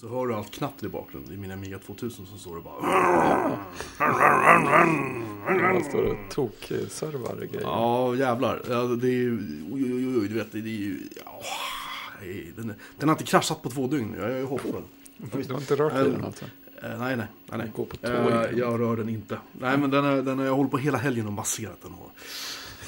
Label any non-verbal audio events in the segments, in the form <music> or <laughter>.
Så hör du allt knatter i bakgrunden. I min Amiga 2000 så står det bara... Man står och tok-servar grejer. Ja, jävlar. Ja, det är ju... Oj, oj, oj, du vet, det är ju... Ja, den, är- den har inte kraschat på två dygn. Jag är hoppfull. Du har inte rört vid den alltså? Nej, nej. nej, nej. Gå på tå Eh, jag rör den inte. Nej, men den, är, den är, jag håller på hela helgen och masserat den. Och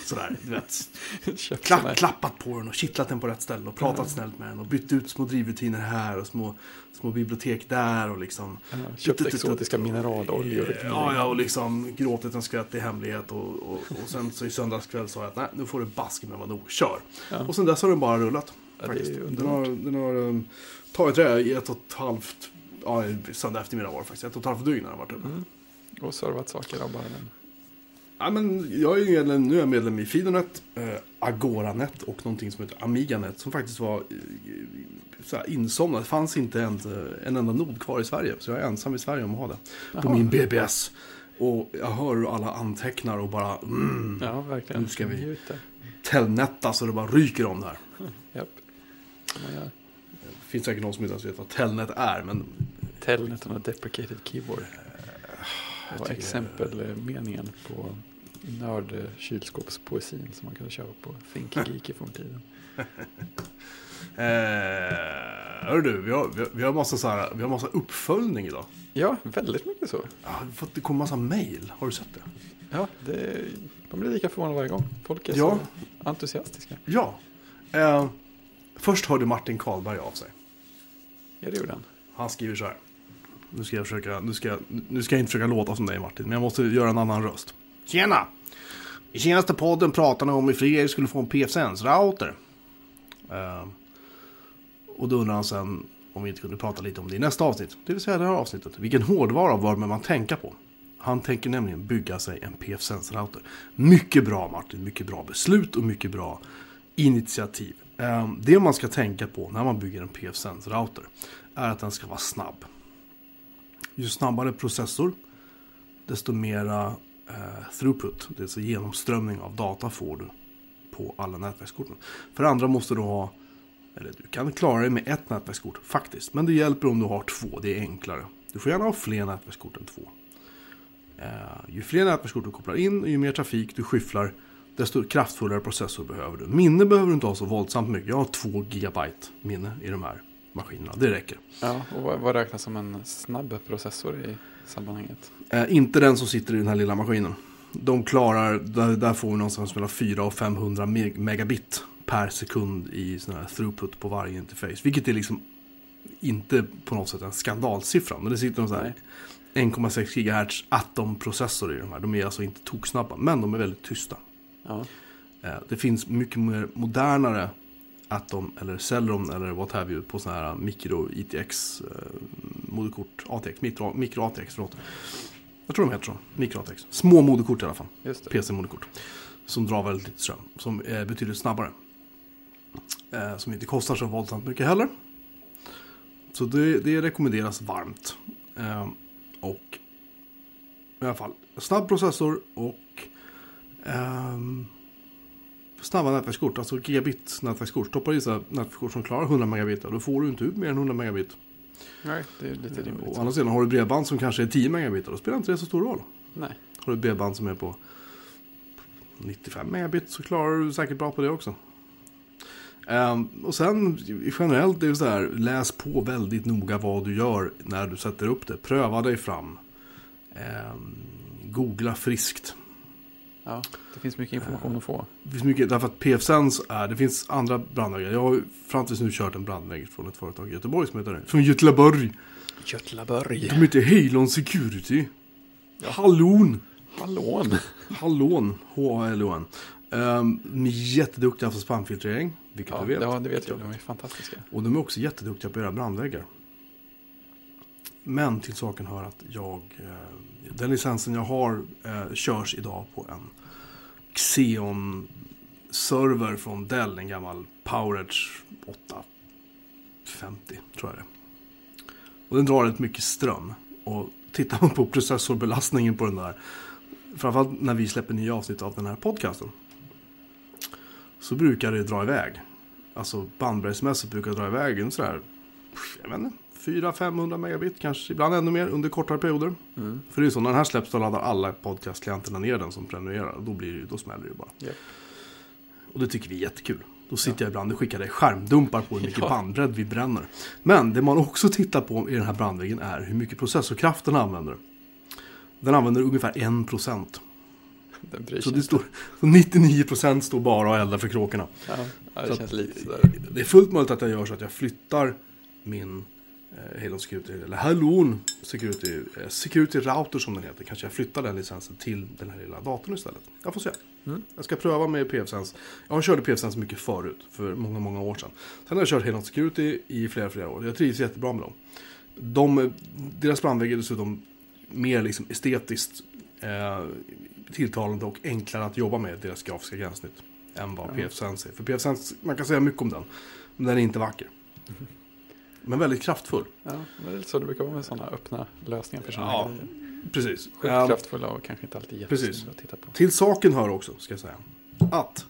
sådär, du vet. <laughs> Här- klappat på den och kittlat den på rätt ställe och pratat snällt med den och bytt ut små drivrutiner här och små, små bibliotek där och liksom. Ja, Köpt exotiska mineraloljor. Ja, ja, och liksom gråtit en skvätt i hemlighet och, och, och sen så i söndags kväll sa jag att nej, nu får du baske med vara nog, kör. Ja. Och sen dess har den bara rullat. Ja, det faktiskt. den har, den har um, tagit trä i ett och ett halvt, ja, söndag eftermiddag var det faktiskt, ett och ett halvt dygn har den varit uppe. Mm. Och servat saker av bara den. Ja, men jag är medlem, nu är jag medlem i Fidonet, eh, Agoranet och någonting som heter Amiganet som faktiskt var eh, så här insomnat. Det fanns inte en, en enda nod kvar i Sverige. Så jag är ensam i Sverige om att ha det. På Jaha. min BBS. Och jag hör hur alla antecknar och bara mm, Ja, verkligen. Nu ska vi-. Telnetta så det bara ryker om det här. Japp. Gör. Det finns säkert någon som inte ens vet vad Telnet är. Men Telnet a deprecated keyboard. Var tycker- exempelmeningen på nördkylskåpspoesin som man kunde köpa på Think Geeky från tiden. <laughs> eh, du, vi har, vi har, vi har massa, så här, vi har massa uppföljning idag. Ja, väldigt mycket så. Ja, det kommer massa mail. Har du sett det? Ja, det, man blir lika förvånad varje gång. Folk är Ja. så entusiastiska. Ja. Eh, först hörde Martin Karlberg av sig. Ja, det gjorde han. Han skriver så här. Nu ska jag, försöka, nu ska jag, nu ska jag inte försöka låta som dig Martin, men jag måste göra en annan röst. Tjena! I senaste podden pratade ni om ifall er skulle få en PFSense-router. Uh, ehm, och då undrar han sen om vi inte kunde prata lite om det i nästa avsnitt. Det vill säga det här avsnittet. Vilken hårdvara bör man tänka på? Han tänker nämligen bygga sig en PFSense-router. Mycket bra Martin, mycket bra beslut och mycket bra initiativ. Uh, Det man ska tänka på när man bygger en PFSense-router är att den ska vara snabb. Ju snabbare processor, desto mera eh, throughput, det vill säga genomströmning av data får du på alla nätverkskorten. För det andra måste du ha, eller du kan klara dig med ett nätverkskort faktiskt, men det hjälper om du har två, det är enklare. Du får gärna ha fler nätverkskort än två. Eh, ju fler nätverkskort du kopplar in och ju mer trafik du skyfflar, desto kraftfullare processor behöver du. Minne behöver du inte ha så våldsamt mycket. Jag har 2 gigabyte minne i de här maskinerna, det räcker. Ja, och vad, vad räknas som en snabb processor i sammanhanget? Eh, inte den som sitter i den här lilla maskinen. De klarar, där, där får vi någonstans mellan 400 och 500 meg- megabit per sekund i sån här throughput på varje interface. Vilket är liksom inte på något sätt en skandalsiffra. Men det sitter någon sån här 1,6 GHz Atom-processor i de här. De är alltså inte toksnabba, men de är väldigt tysta. Ja, Eh, Det finns mycket mer modernare Atom eller Celeron eller what have you på sådana här mikro ITX eh, moderkort, ATX, mikro, mikro ATX, förlåt. Jag tror de heter så, mikro ATX. Små moderkort i alla fall. PC-moderkort. Som drar väldigt lite ström, som är betydligt snabbare. Eh, Som inte kostar så våldsamt mycket heller. Så det, det rekommenderas varmt. Eh, Och i alla fall, snabb processor och ehm, snabba nätverkskort, alltså gigabit nätverkskort. Stoppar i nätverkskort som klarar 100 megabit, då får du inte ut mer än 100 megabit. Nej, det är lite rimligt. Och å andra sidan har du bredband som kanske är 10 megabit, då spelar inte det så stor roll. Nej, Har du bredband som är på 95 megabit så klarar du säkert bra på det också. Ehm, och sen generellt det är så här, läs på väldigt noga vad du gör när du sätter upp det. Pröva dig fram. Ehm, googla friskt. Ja, det finns mycket information att få. Det finns mycket, därför att PFSense är, det finns andra brandväggar. Jag har fram tills nu kört en brandvägg från ett företag i Göteborg som heter Från Götlaborg. Götlaborg. De heter Halon Security. Hallon. Hallån. Hallån. H-A-L-O-N. Um, de är jätteduktiga på spamfiltrering. Vilket Ja, du vet. ja, det vet jag. De är fantastiska. Och de är också jätteduktiga på att göra brandväggar. Men till saken hör att jag, eh, den licensen jag har eh, körs idag på en Xeon-server från Dell, en gammal PowerEdge 850 tror jag det är. Och den drar rätt mycket ström. Och tittar man på processorbelastningen på den där, framförallt när vi släpper nya avsnitt av den här podcasten, så brukar det dra iväg. Alltså bandbreddsmässigt brukar det dra iväg en sådär, jag vet inte, 400-500 megabit, kanske ibland ännu mer under kortare perioder. Mm. För det är så, när den här släpps då laddar alla podcastklienterna ner den som prenumererar. Då, blir det, ju- då smäller det ju bara. Japp. Och det tycker vi är jättekul. Då sitter jag ibland och skickar dig skärmdumpar på hur mycket Ja. bandbredd vi bränner. Men det man också tittar på i den här brandväggen är hur mycket processorkraft den använder. Den använder ungefär 1%. Den bryr Så det står, så 99% står bara och eldar för kråkorna. Ja, ja, det Så känns att- lite sådär. Det är fullt möjligt att jag gör så att jag flyttar min eh, Halo Security, eller Haloon Security, eh, Security Router som den heter. Kanske jag flyttar den licensen till den här lilla datorn istället. Jag får se. Mm. Jag ska pröva med PFSense. Jag körde PFSense mycket förut, för många, många år sedan. Sen har jag kört Halo Security i flera, flera år. Jag trivs jättebra med dem. De, deras brandvägg är dessutom mer liksom estetiskt eh, tilltalande och enklare att jobba med deras grafiska gränssnitt än vad Ja. PFSense är. För PFSense, man kan säga mycket om den, men den är inte vacker. Men väldigt kraftfull. Ja, det är lite så det brukar vara med sådana öppna lösningar för sådana Ja, grejer. Precis. Sjukt Ehm, kraftfulla och kanske inte alltid jättesnygga att titta på. Till saken hör också, ska jag säga, att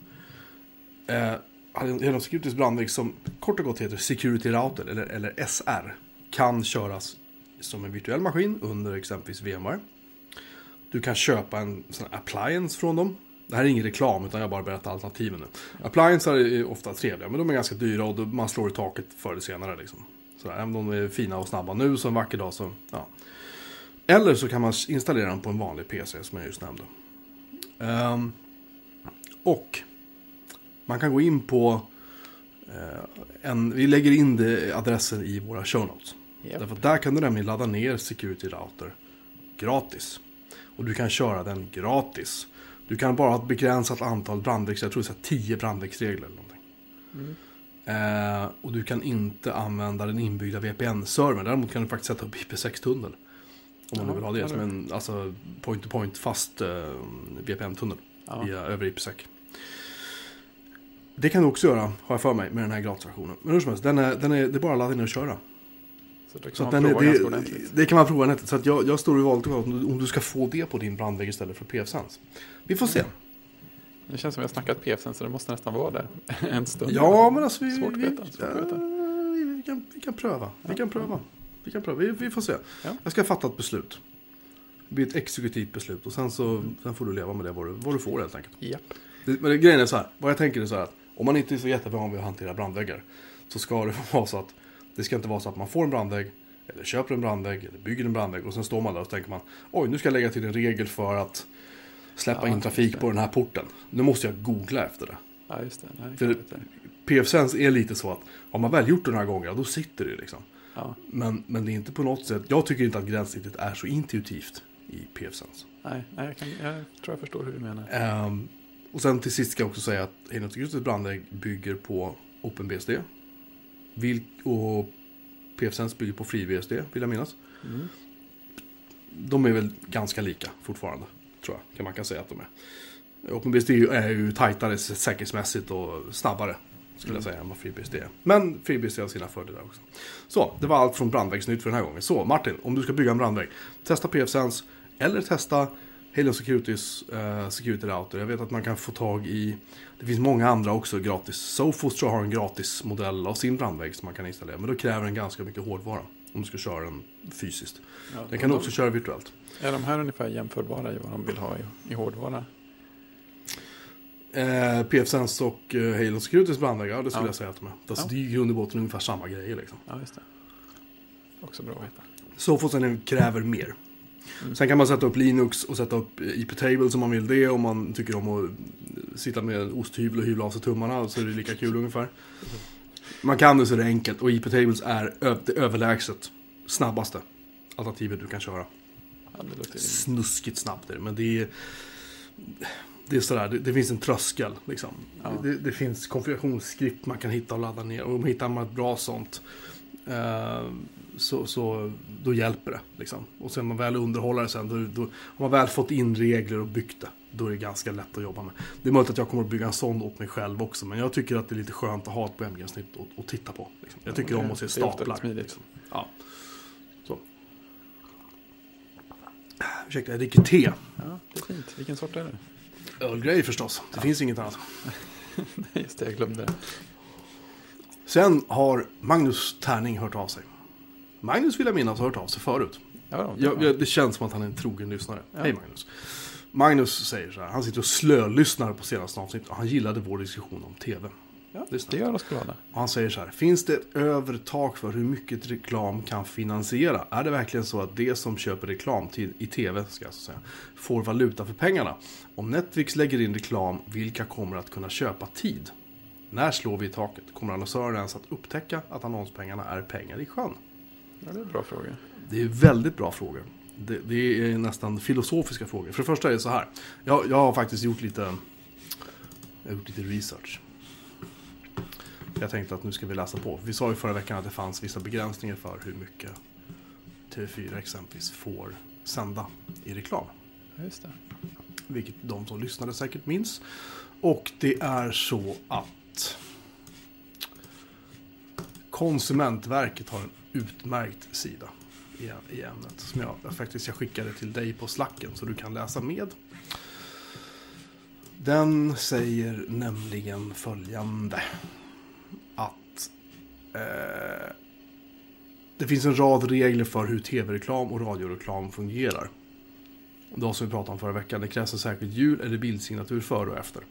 eh, Halo Securities brandvägg som kort och gott heter Security Router, eller, eller SR, kan köras som en virtuell maskin under exempelvis VMware. Du kan köpa en sån appliance från dem. Det här är ingen reklam, utan jag bara berättar alternativen nu. Appliances är ofta trevliga, men de är ganska dyra och man slår i taket förr eller senare. Liksom. Sådär, även om de är fina och snabba nu, så en vacker dag så... Ja. Eller så kan man installera den på en vanlig PC, som jag just nämnde. Ehm, och man kan gå in på eh, en, vi lägger in det, adressen i våra show notes. Japp. Därför där kan du nämligen ladda ner Security Router gratis. Och du kan köra den gratis. Du kan bara ha ett begränsat antal brandväxter, jag tror det är så här 10 brandväxtregler eller någonting. Mm. Eh, och du kan inte använda den inbyggda VPN-servern. Däremot kan du faktiskt sätta upp IP6-tunnel. Om man nu vill ha det ja, som det- en alltså, point-to-point fast eh, VPN-tunnel via, över IPsec. Det kan du också göra, har jag för mig, med den här gratisversionen. Men hur som helst, den är, den är, det är bara att ladda ner och köra. Så det kan Så man den är, prova ganska det, ordentligt. det kan man prova nätet. Så att jag, jag står i valet om du, om du ska få det på din brandvägg istället för PFSense. Vi får se. Det känns som vi har snackat PF sen så det måste nästan vara där <laughs> en stund. Ja, men alltså vi, Svårt vi, veta, svårt att veta. ja, vi, kan, vi kan pröva. Vi kan pröva. Vi kan pröva. Vi, vi får se. Ja. Jag ska fatta ett beslut. Det blir ett exekutivt beslut och sen så sen får du leva med det vad du, vad du får helt enkelt. Japp. Det, men det, grejen är så här, vad jag tänker är så här att om man inte är så jättevan vid att hantera brandväggar så ska det <laughs> vara så att det ska inte vara så att man får en brandvägg eller köper en brandvägg eller bygger en brandvägg och sen står man där och tänker man oj nu ska jag lägga till en regel för att släppa Ja, in trafik på den här porten. Nu måste jag googla efter det. Ja, just det. Nej, För. PF-Sense är lite så att har man väl gjort det några gånger, då sitter det liksom. Ja, Men, men det är inte på något sätt, jag tycker inte att gränssnittet är så intuitivt i PF-Sense. nej, nej jag, kan, jag tror jag förstår hur du menar. Ehm, och sen till sist ska jag också säga att Security's brandvägg bygger på OpenBSD. Vil- och PF-Sense bygger på FreeBSD, vill jag minnas. Mm. De är väl ganska lika fortfarande, tror jag, kan man kan säga att de är. OpenBSD är ju- är ju tajtare säkerhetsmässigt och snabbare, skulle jag säga, än vad FreeBSD är. Men FreeBSD har sina fördelar också. Så, det var allt från brandväggsnytt för den här gången. Så, Martin, om du ska bygga en brandvägg, testa PFSense eller testa Halo Securities uh, Security Router. Jag vet att man kan få tag i, det finns många andra också gratis. Sophos tror jag har en gratis modell av sin brandvägg som man kan installera. Men då kräver den ganska mycket hårdvara om du ska köra den fysiskt. Ja, Den kan du också köra virtuellt. Är de här ungefär jämförbara i vad de vill ha i, i hårdvara? Eh, PF-Sense och eh, Halo Securities brandväggar, ja, det skulle Ja. jag säga att de är. Alltså, Ja. Det är i grund och botten ungefär samma grejer liksom. Ja, just det. Också bra att veta. Sophosen kräver mer. Mm. Sen kan man sätta upp Linux och sätta upp IP-tables om man vill det. Om man tycker om att sitta med en osthyvel och hyvla av sig tummarna så är det lika kul ungefär. Man kan det så är det enkelt och IP-tables är ö- det överlägset snabbaste alternativet du kan köra. Ja. Snuskigt snabbt är det, men det är... Det är sådär, det, det finns en tröskel liksom. Ja. Det, det finns konfigurationsskript man kan hitta och ladda ner. Och hittar man ett bra sånt eh, så, så då hjälper det. Liksom. Och sen man väl underhåller det sen, då, då, om man väl fått in regler och byggt det, då är det ganska lätt att jobba med. Det är möjligt att jag kommer att bygga en sån åt mig själv också, men jag tycker att det är lite skönt att ha ett webbgränssnitt och, och titta på. Liksom. Jag tycker Ja, om att se staplar. Liksom. Ja. Så. Ursäkta, jag dricker te. Ja, det är fint. Vilken sort är det? Earl Grey förstås. Det finns inget annat. Nej, <laughs> just det, jag glömde det. Sen har Magnus Tärning hört av sig. Magnus vill jag minnas har hört av sig förut. Ja, det Jag, jag, det känns som att han är en trogen lyssnare. Ja. Hej Magnus. Magnus säger så här, han sitter och slölyssnar på senaste avsnitt och han gillade vår diskussion om TV. ja, det gör oss glada. Och han säger så här, finns det ett övre tak för hur mycket reklam kan finansiera? Är det verkligen så att det som köper reklam till, i TV, ska jag säga, får valuta för pengarna? Om Netflix lägger in reklam, vilka kommer att kunna köpa tid? När slår vi i taket? Kommer annonsören ens att upptäcka att annonspengarna är pengar i sjön? Ja, det är en bra fråga. Det är väldigt bra frågor. Det, det är nästan filosofiska frågor. För det första är det så här. Jag, jag har faktiskt gjort lite, jag har gjort lite research. Jag tänkte att nu ska vi läsa på. Vi sa ju förra veckan att det fanns vissa begränsningar för hur mycket TV4 exempelvis får sända i reklam. Just det. Vilket de som lyssnade säkert minns. Och det är så att Konsumentverket har en utmärkt sida i, i ämnet. Som jag, faktiskt jag skickade till dig på slacken så du kan läsa med. Den säger nämligen följande. Att eh, det finns en rad regler för hur tv-reklam och radioreklam fungerar. De som vi pratade om förra veckan. Det krävs en särskild ljud eller bildsignatur före och efter.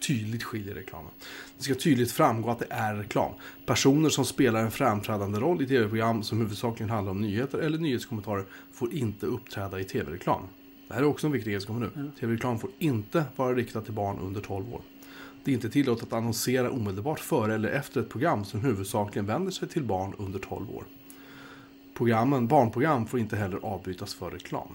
Tydligt skiljer reklamen. Det ska tydligt framgå att det är reklam. Personer som spelar en framträdande roll i tv-program som huvudsakligen handlar om nyheter eller nyhetskommentarer får inte uppträda i tv-reklam. Det här är också en viktig egenskap nu. Tv-reklam får inte vara riktad till barn under 12 år. Det är inte tillåtet att annonsera omedelbart före eller efter ett program som huvudsakligen vänder sig till barn under 12 år. Programmen, barnprogram får inte heller avbrytas för reklam.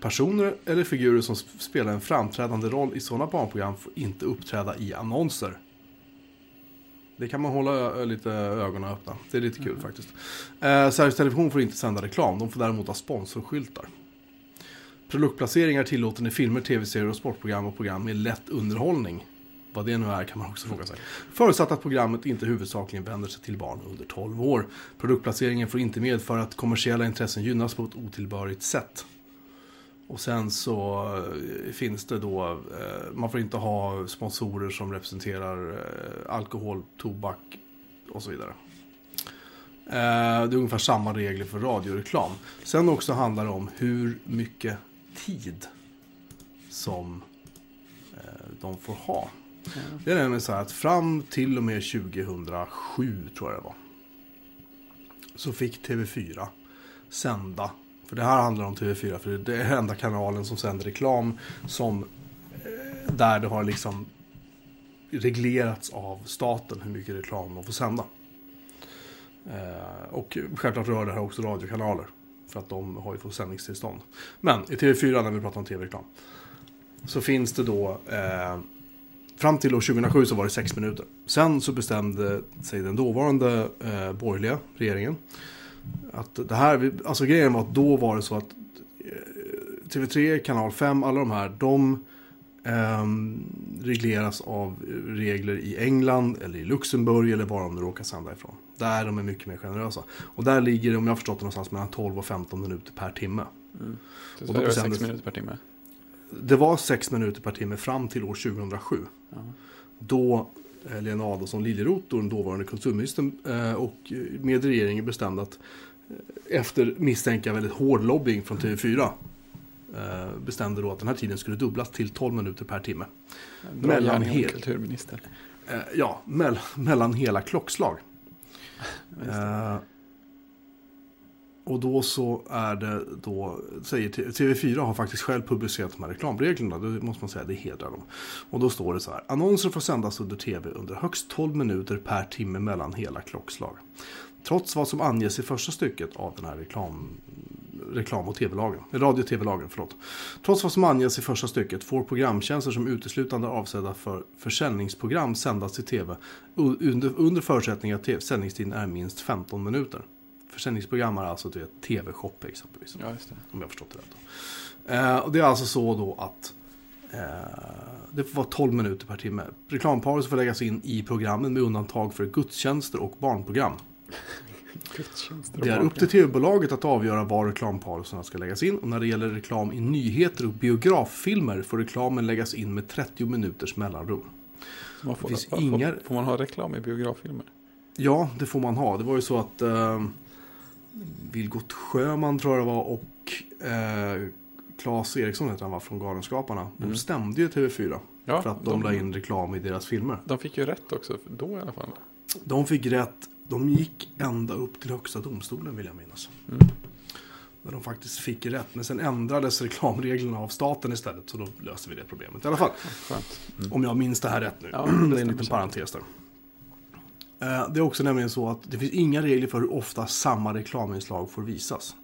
Personer eller figurer som spelar en framträdande roll i sådana barnprogram får inte uppträda i annonser. Det kan man hålla lite ögonen öppna. Det är lite kul faktiskt. Eh, Sveriges Television får inte sända reklam. De får däremot ha sponsorskyltar. Produktplaceringar tillåten i filmer, tv-serier och sportprogram och program med lätt underhållning. Vad det nu är kan man också fråga sig. Förutsatt att programmet inte huvudsakligen vänder sig till barn under 12 år. Produktplaceringen får inte medföra att kommersiella intressen gynnas på ett otillbörligt sätt. Och sen så eh, finns det då, eh, man får inte ha sponsorer som representerar eh, alkohol, tobak och så vidare. Det är ungefär samma regler för radioreklam. Sen också handlar det om hur mycket tid som de får ha. Ja. Det är nämligen så här att fram till och med 2007 tror jag det var. Så fick TV4 sända. För det här handlar om TV4 för det är enda kanalen som sänder reklam som eh, där det har liksom reglerats av staten hur mycket reklam de får sända. Eh, och självklart rör det här också radiokanaler. För att de har ju fått sändningstillstånd. Men i TV4 när vi pratar om tv-reklam. Så finns det då eh, Fram till år 2007 så var det 6 minuter. Sen så bestämde sig den dåvarande eh, borgerliga regeringen att det här, alltså grejen var att då var det så att eh, TV3, kanal 5, alla de här, de ehm, regleras av regler i England eller i Luxemburg eller var de råkar sända ifrån. Där de är mycket mer generösa. Och där ligger det, om jag har förstått det, någonstans mellan 12 och 15 minuter per timme. Mm. Så Och då det var bestämdes- sex minuter per timme. Det var 6 minuter per timme fram till år 2007. Ja. Då eh, Lena Adelsohn Liljeroth, den dåvarande kulturministern, eh, och eh, med regeringen bestämde att eh, efter misstänka väldigt hård lobbying från TV4 eh, bestämde då att den här tiden skulle dubblas till 12 minuter per timme. Bra Mellan hel- kulturminister. Eh, Ja, mell- <laughs> mellan hela klockslag. <laughs> Och då så är det då, säger TV4 har faktiskt själv publicerat de här reklamreglerna, det måste man säga, det hedrar dem. Och då står det så här, annonser får sändas under TV under högst 12 minuter per timme mellan hela klockslag. Trots vad som anges i första stycket av den här reklam, reklam och tv-lagen, radio och tv-lagen, förlåt. Trots vad som anges i första stycket får programtjänster som uteslutande är avsedda för försäljningsprogram sändas i tv under, under förutsättning att sändningstiden är minst 15 minuter. Försäljningsprogram är alltså till tv-shop exempelvis, Ja, just det. om jag har förstått det rätt. då. Eh, och det är alltså så då att eh, det får vara 12 minuter per timme. Reklampauser får läggas in i programmen med undantag för gudstjänster och barnprogram. <laughs> Det är upp till tv-bolaget att avgöra var reklampauserna ska läggas in. Och när det gäller reklam i nyheter och biograffilmer får reklamen läggas in med 30 minuters mellanrum. Man får, det finns inga- får man ha reklam i biograffilmer? Ja, det får man ha. Det var ju så att eh, Vilgot Sjöman tror jag det var och eh, Claes Eriksson heter han var från Galenskaparna. Mm. De stämde ju TV4 Ja, för att de, la in reklam i deras filmer. De fick ju rätt också, då i alla fall. De fick rätt. De gick ända upp till högsta domstolen vill jag minnas. Mm. Där de faktiskt fick rätt. Men sen ändrades reklamreglerna av staten istället. Så då löste vi det problemet. I alla fall. Mm. Om jag minns det här rätt nu. Ja, det det är en liten parentes där. Eh, det är också nämligen så att det finns inga regler för hur ofta samma reklaminslag får visas.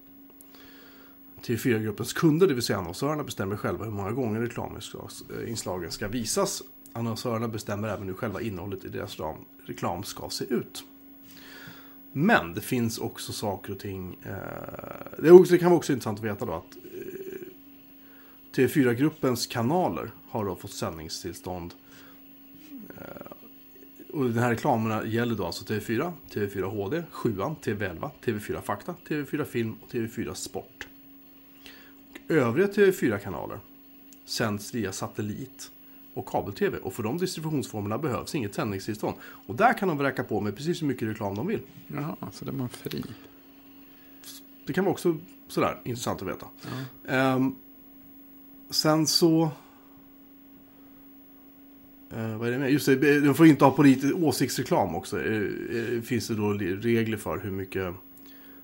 TV4-gruppens kunder, det vill säga annonsörerna, bestämmer själva hur många gånger reklaminslagen ska visas. Annonsörerna bestämmer även hur själva innehållet i deras reklam ska se ut. Men det finns också saker och ting. Eh, det, också, det kan vara också intressant att veta då att eh, TV4-gruppens kanaler har då fått sändningstillstånd. Och den här reklamerna gäller då alltså TV4, TV4 HD, 7 TV11, TV4 Fakta, TV4 Film och TV4 Sport. Och övriga TV4-kanaler sänds via satellit och kabel-TV och för de distributionsformerna behövs inget sändningstillstånd. Och där kan de vräka på med precis hur mycket reklam de vill. Jaha, så det är man fri. Det kan vara också sådär intressant att veta. Ja. Ehm, sen så... Eh, vad är det med? Just det, de får inte ha politisk åsiktsreklam också. Eh, eh, finns det då regler för hur mycket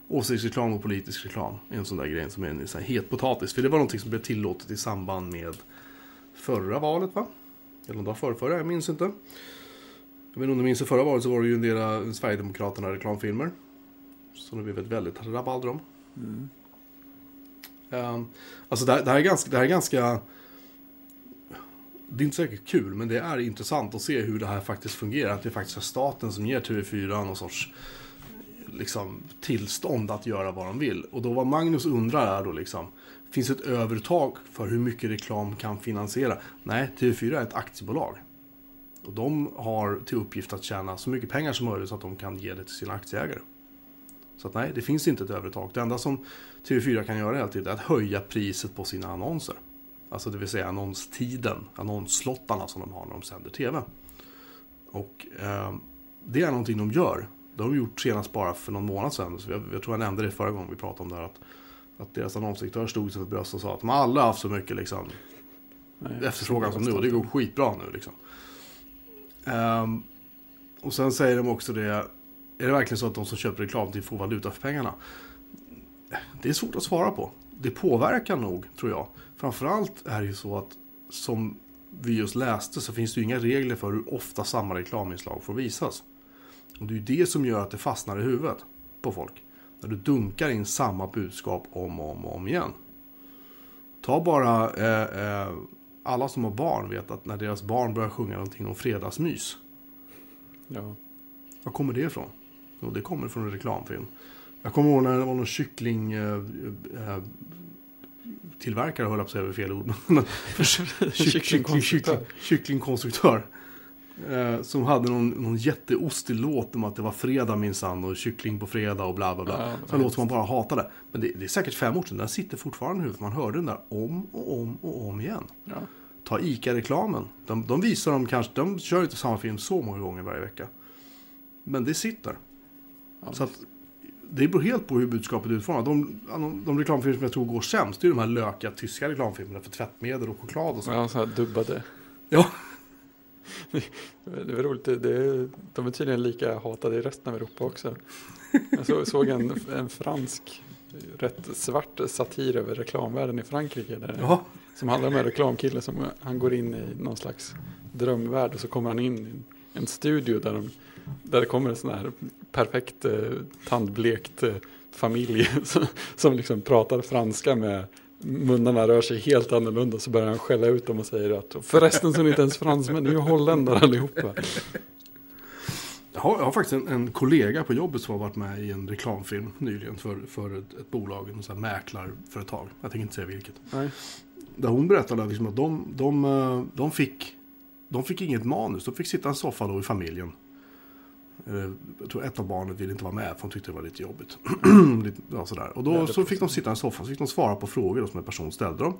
åsiktsreklam och politisk reklam är en sån där grej som är en sån här het potatis. För det var någonting som blev tillåtet i samband med förra valet va? Eller om det var förrförra, jag minns inte. Jag vet inte om du minns det förra valet så var det ju en del av Sverigedemokraterna reklamfilmer. Som det blev ett väldigt rabalder om. Mm. Um, alltså det här, det här är ganska, det här är ganska... Det är inte säkert kul, men det är intressant att se hur det här faktiskt fungerar. Att det faktiskt är staten som ger TV4 någon sorts liksom, tillstånd att göra vad de vill. Och då vad Magnus undrar är då liksom, finns det ett övertag för hur mycket reklam kan finansiera? Nej, TV4 är ett aktiebolag. Och de har till uppgift att tjäna så mycket pengar som möjligt så att de kan ge det till sina aktieägare. Så att nej, det finns inte ett övertag. Det enda som TV4 kan göra hela tiden är att höja priset på sina annonser. Alltså det vill säga annonstiden, annonsslottarna som de har när de sänder TV. Och eh, det är någonting de gör. Det har de gjort senast bara för någon månad sedan. Så jag, jag tror jag nämnde det förra gången vi pratade om det här. Att, att deras annonsdirektör stod sig för bröst och sa att de har aldrig haft så mycket liksom, Nej, efterfrågan som nu och det går skitbra nu liksom. Ehm, och sen säger de också det, är det verkligen så att de som köper reklam till får valuta för pengarna? Det är svårt att svara på. Det påverkar nog, tror jag. Framförallt är det ju så att som vi just läste så finns det ju inga regler för hur ofta samma reklaminslag får visas. Och det är ju det som gör att det fastnar i huvudet på folk. När du dunkar in samma budskap om och om, och om igen. Ta bara eh, eh, alla som har barn vet att när deras barn börjar sjunga någonting om fredagsmys. Ja. Var kommer det ifrån? Jo, det kommer från en reklamfilm. Jag kommer ihåg när det var någon kyckling... Eh, eh, tillverkare höll jag på att säga fel ord. <laughs> <laughs> Kycklingkonstruktör. kyckling- Kycklingkonstruktör. Eh, som hade någon, någon jätteostig låt om att det var fredag minsann och kyckling på fredag och bla bla bla. Ja, så en låt som man bara hatade. Men det, det är säkert fem år sedan. Den sitter fortfarande i huvudet. Man hörde den där om och om och om igen. Ja. Ta ICA-reklamen. De, de visar dem kanske, de kör inte samma film så många gånger varje vecka. Men det sitter. Ja, Så att det beror helt på hur budskapet är utformat. De, de, de reklamfilmer som jag tror går sämst, det är de här lökiga tyska reklamfilmerna för tvättmedel och choklad och så. Ja, så här dubbade. Ja. <laughs> Det är roligt, det är, de är tydligen lika hatade i resten av Europa också. Jag så, såg en, en fransk, rätt svart satir över reklamvärlden i Frankrike. Där, Ja. Som handlar om en reklamkille som han går in i någon slags drömvärld och så kommer han in i en studio där, de, där det kommer en sån här perfekt eh, tandblekt eh, familj <laughs> som, som liksom pratar franska med munnarna rör sig helt annorlunda så börjar han skälla ut dem och säger att förresten så är ni inte ens fransmän, ni är holländare allihopa. Jag har, jag har faktiskt en, en kollega på jobbet som har varit med i en reklamfilm nyligen för, för ett, ett bolag, en sån här mäklarföretag. Jag tänker inte säga vilket. Nej. Där hon berättade liksom att de, de, eh, de, fick, de fick inget manus. De fick sitta i en soffa då i familjen. Eh, Jag tror ett av barnen ville inte vara med för de tyckte det var lite jobbigt. <clears throat> Ja, sådär. Och då Ja, så fick de sitta i en soffa så fick de svara på frågor som en person ställde dem.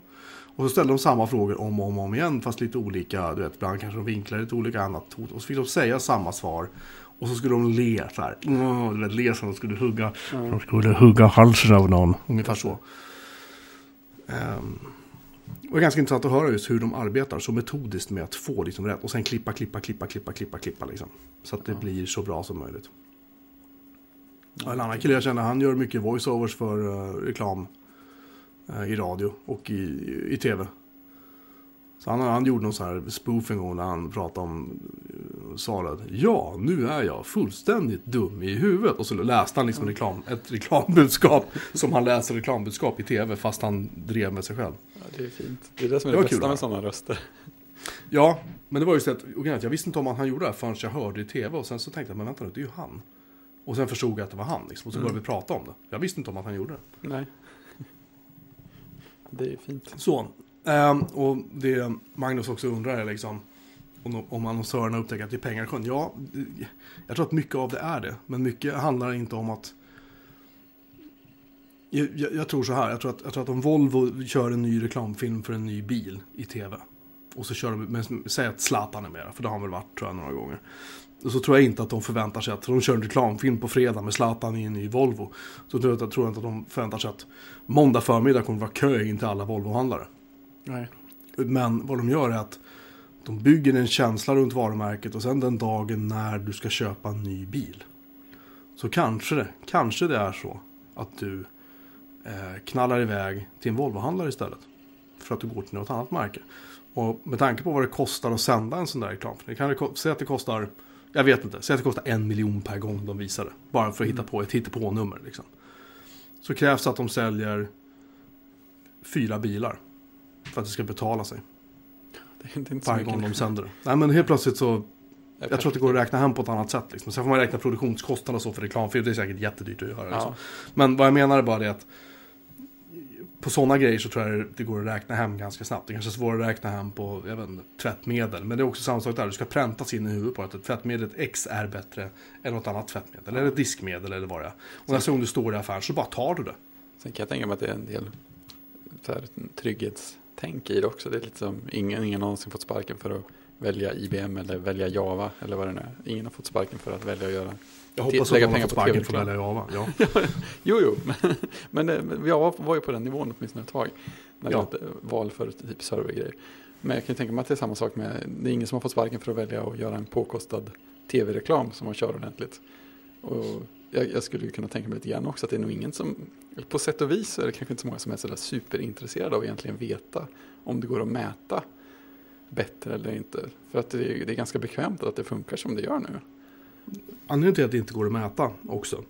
Och så ställde de samma frågor om och om, om igen fast lite olika. Du vet, ibland kanske de vinklade lite olika annat. Och så fick de säga samma svar. Och så skulle de le så här. Mm, le som de skulle hugga. Ja. De skulle hugga halsen av någon. Ungefär så. Um, det är ganska intressant att höra just hur de arbetar så metodiskt med att få liksom rätt. Och sen klippa, klippa, klippa, klippa, klippa, klippa liksom. Så att det Ja. blir så bra som möjligt. Och en annan kille jag känner, han gör mycket voiceovers för eh, reklam eh, i radio och i, i tv. Så han, han gjorde någon sån här spoof en gång när han pratade om, att ja, nu är jag fullständigt dum i huvudet. Och så läste han liksom reklam, ett reklambudskap som han läser reklambudskap i tv fast han drev med sig själv. Ja, det är fint. Det är det som är Det det, kul, bästa va? med sådana röster. Ja, men det var just det att jag visste inte om att han gjorde det förrän jag hörde i tv och sen så tänkte jag, men vänta nu, det är ju han. Och sen förstod jag att det var han liksom, och så Mm. började vi prata om det. Jag visste inte om att han gjorde det. Nej. Det är ju fint. Så, ehm, och det Magnus också undrar är liksom om, annonsörerna upptäcker att det är pengar i sjön. Ja, jag tror att mycket av det är det. Men mycket handlar inte om att... Jag, jag, jag tror så här, jag tror, att, jag tror att om Volvo kör en ny reklamfilm för en ny bil i tv. Och så kör de, men säg att Zlatan är med, för det har han väl varit tror jag några gånger. Och så tror jag inte att de förväntar sig att de kör en reklamfilm på fredag med Zlatan i en ny Volvo. Så tror jag, jag tror inte att de förväntar sig att måndag förmiddag kommer det vara kö in till alla Volvo-handlare. Nej. Men vad de gör är att de bygger en känsla runt varumärket och sen den dagen när du ska köpa en ny bil. Så kanske det, kanske det är så att du eh, knallar iväg till en Volvo-handlare istället. För att du går till något annat märke. Och med tanke på vad det kostar att sända en sån där reklam. Det kan det, ko- säg att det kostar, jag vet inte, säg att det kostar en miljon per gång de visar det. Bara för att hitta på ett hittepånummer liksom. Så krävs det att de säljer fyra bilar. För att det ska betala sig. Det är inte, mycket. gång de sänder det. Nej men helt plötsligt så, jag tror att det går att räkna hem på ett annat sätt. Liksom. Sen får man räkna produktionskostnader och så för reklamfilm. Det är säkert jättedyrt att göra. Liksom. Ja, Men vad jag menar är bara det att på sådana grejer så tror jag det går att räkna hem ganska snabbt. Det kanske är svårare att räkna hem på jag vet inte, tvättmedel. Men det är också samma sak där. Du ska präntas in i huvudet på att ett tvättmedel X är bättre än något annat tvättmedel. Eller ett diskmedel eller vad det är. Och nästa gång du står i affären så bara tar du det. Sen kan jag tänka mig att det är en del så här, trygghetstänk i det också. Det är lite som ingen, ingen har någonsin fått sparken för att välja IBM eller välja Java eller vad det nu är. Ingen har fått sparken för att välja att göra. Jag hoppas att Lägga de har pengar fått på sparken för att välja Java. Ja. <laughs> Jo, jo, <laughs> men, men det- men Java var ju på den nivån åtminstone ett tag. När Ja. det val för typ servergrejer. Men jag kan tänka mig att det är samma sak med, det är ingen som har fått sparken för att välja att göra en påkostad tv-reklam som man kör ordentligt. Och jag, jag skulle kunna tänka mig lite grann också att det är nog ingen som, på sätt och vis så är det kanske inte så många som är sådär superintresserade av att egentligen veta om det går att mäta bättre eller inte. För att det är, det är ganska bekvämt att det funkar som det gör nu. Anledningen till att det inte går att mäta också.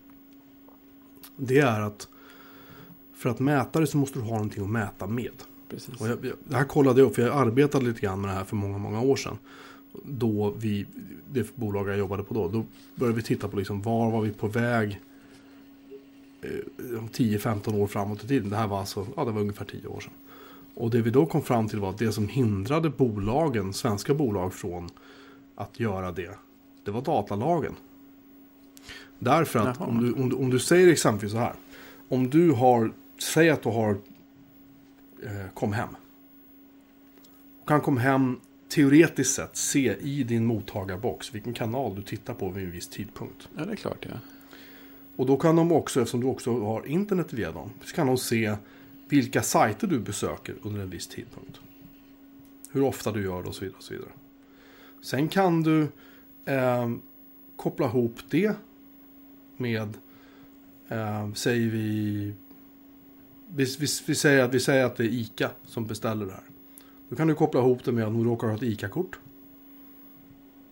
Det är att för att mäta det så måste du ha någonting att mäta med. Precis. Jag, jag, det här kollade jag upp, för jag arbetade lite grann med det här för många, många år sedan. Då vi, det bolag jag jobbade på då, då började vi titta på liksom var var vi på väg eh, om 10-15 år framåt i tiden. Det här var alltså, ja det var ungefär 10 år sedan. Och det vi då kom fram till var att det som hindrade bolagen, svenska bolag från att göra det, det var datalagen. Därför att Jaha. om du, om, du, om du säger exempelvis så här. Om du har, säg att du har eh, kom hem. Och kan kom hem teoretiskt sett se i din mottagarbox vilken kanal du tittar på vid en viss tidpunkt. Ja, det är klart ja. Och då kan de också, eftersom du också har internet via dem, så kan de se vilka sajter du besöker under en viss tidpunkt. Hur ofta du gör det och så vidare. Och så vidare. Sen kan du eh, koppla ihop det med, eh, säger vi, vi, vi, vi, säger att, vi säger att det är ICA som beställer det här. Då kan du koppla ihop det med att du råkar ha ett ICA-kort.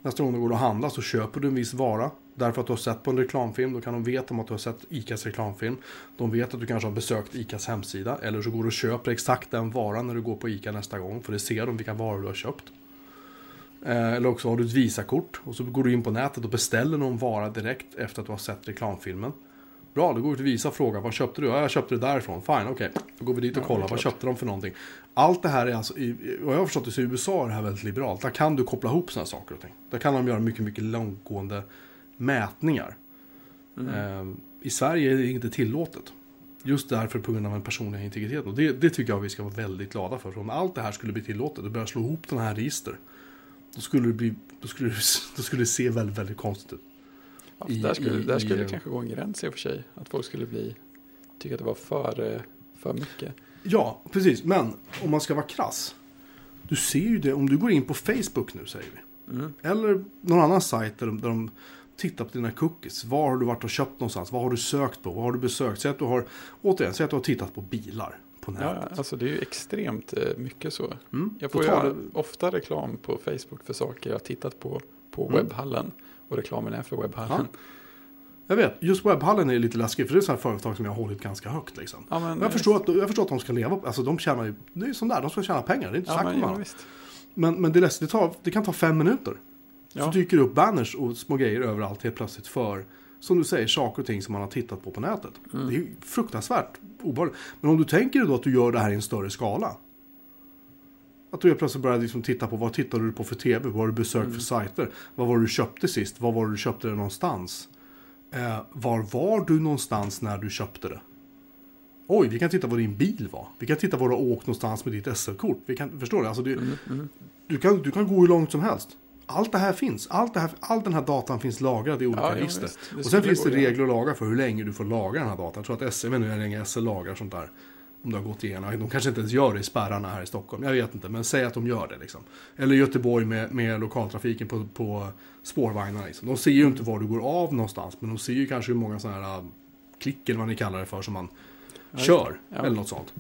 Nästa gång du går och handlar så köper du en viss vara. Därför att du har sett på en reklamfilm. Då kan de veta om att du har sett ICAs reklamfilm. De vet att du kanske har besökt ICAs hemsida. Eller så går du och köper exakt den varan när du går på ICA nästa gång. För det ser de vilka varor du har köpt. Eh, eller också har du ett Visakort. Och så går du in på nätet och beställer någon vara direkt efter att du har sett reklamfilmen. Bra, då går du till Visa och frågar vad köpte du? Ja, jag köpte det därifrån. Fine, okej. Då går vi dit och kollar. Vad köpte de för någonting? Allt det här är alltså, i, vad jag har förstått det så i USA är det här väldigt liberalt. Där kan du koppla ihop sådana saker och ting. Där kan de göra mycket, mycket långtgående mätningar. Mm. Eh, I Sverige är det inte tillåtet. Just därför på grund av den personliga integriteten. Och det, det tycker jag vi ska vara väldigt glada för. För om allt det här skulle bli tillåtet och börja slå ihop den här register. Då skulle det, bli, då skulle det, <laughs> då skulle det se väldigt, väldigt konstigt ut. Ja, I- där skulle, i- där skulle i- det kanske gå en gräns i och för sig. Att folk skulle bli, tycka att det var för, eh, för mycket. Ja, precis. Men om man ska vara krass. Du ser ju det om du går in på Facebook nu säger vi. Mm. Eller någon annan sajt där de, där de tittar på dina cookies. Var har du varit och köpt någonstans? Vad har du sökt på? Vad har du besökt? Säg att du har, återigen, säg att du har tittat på bilar på Ja, nätet. alltså det är ju extremt eh, mycket så. Mm. Jag får ju det- ofta reklam på Facebook för saker jag har tittat på på Mm. webbhallen. Och reklamen är för webbhallen. Jag vet, just webbhallen är lite läskigt för det är sådana företag som jag har hållit ganska högt liksom. Ja, men, Men jag, förstår att, jag förstår att de ska leva, alltså de tjänar ju, det är som där, de ska tjäna pengar, det är inte ja, men, om ja. Men, men det, är läskigt, det, tar, det kan ta fem minuter. Så Ja. dyker det upp banners och små grejer överallt helt plötsligt för, som du säger, saker och ting som man har tittat på på nätet. Mm. Det är ju fruktansvärt obehagligt. Men om du tänker dig då att du gör det här i en större skala. Att du helt plötsligt börjar liksom titta på vad tittar du på för tv, vad har du besökt Mm. för sajter, vad var det du köpte sist, vad var det du köpte det någonstans. Eh, var var du någonstans när du köpte det? Oj, vi kan titta vad din bil var. Vi kan titta var du har åkt någonstans med ditt SL-kort. Vi kan, förstår du? Alltså det, Mm, mm. du, kan, du kan gå hur långt som helst. Allt det här finns. Allt det här, all den här datan finns lagrad i olika Ja, ja, register. Det och sen finns det ja. regler och lagar för hur länge du får lagra den här datan. Jag tror att SL, vet inte hur länge SL lagrar sånt där. Om det har gått igenom. De kanske inte ens gör det i spärrarna här i Stockholm. Jag vet inte, men säg att de gör det. Liksom. Eller Göteborg med, med lokaltrafiken på, på spårvagnarna. Liksom. De ser ju inte var du går av någonstans. Men de ser ju kanske hur många sådana här äh, klick eller vad ni kallar det för som man Ja, kör. ja. Eller något sånt.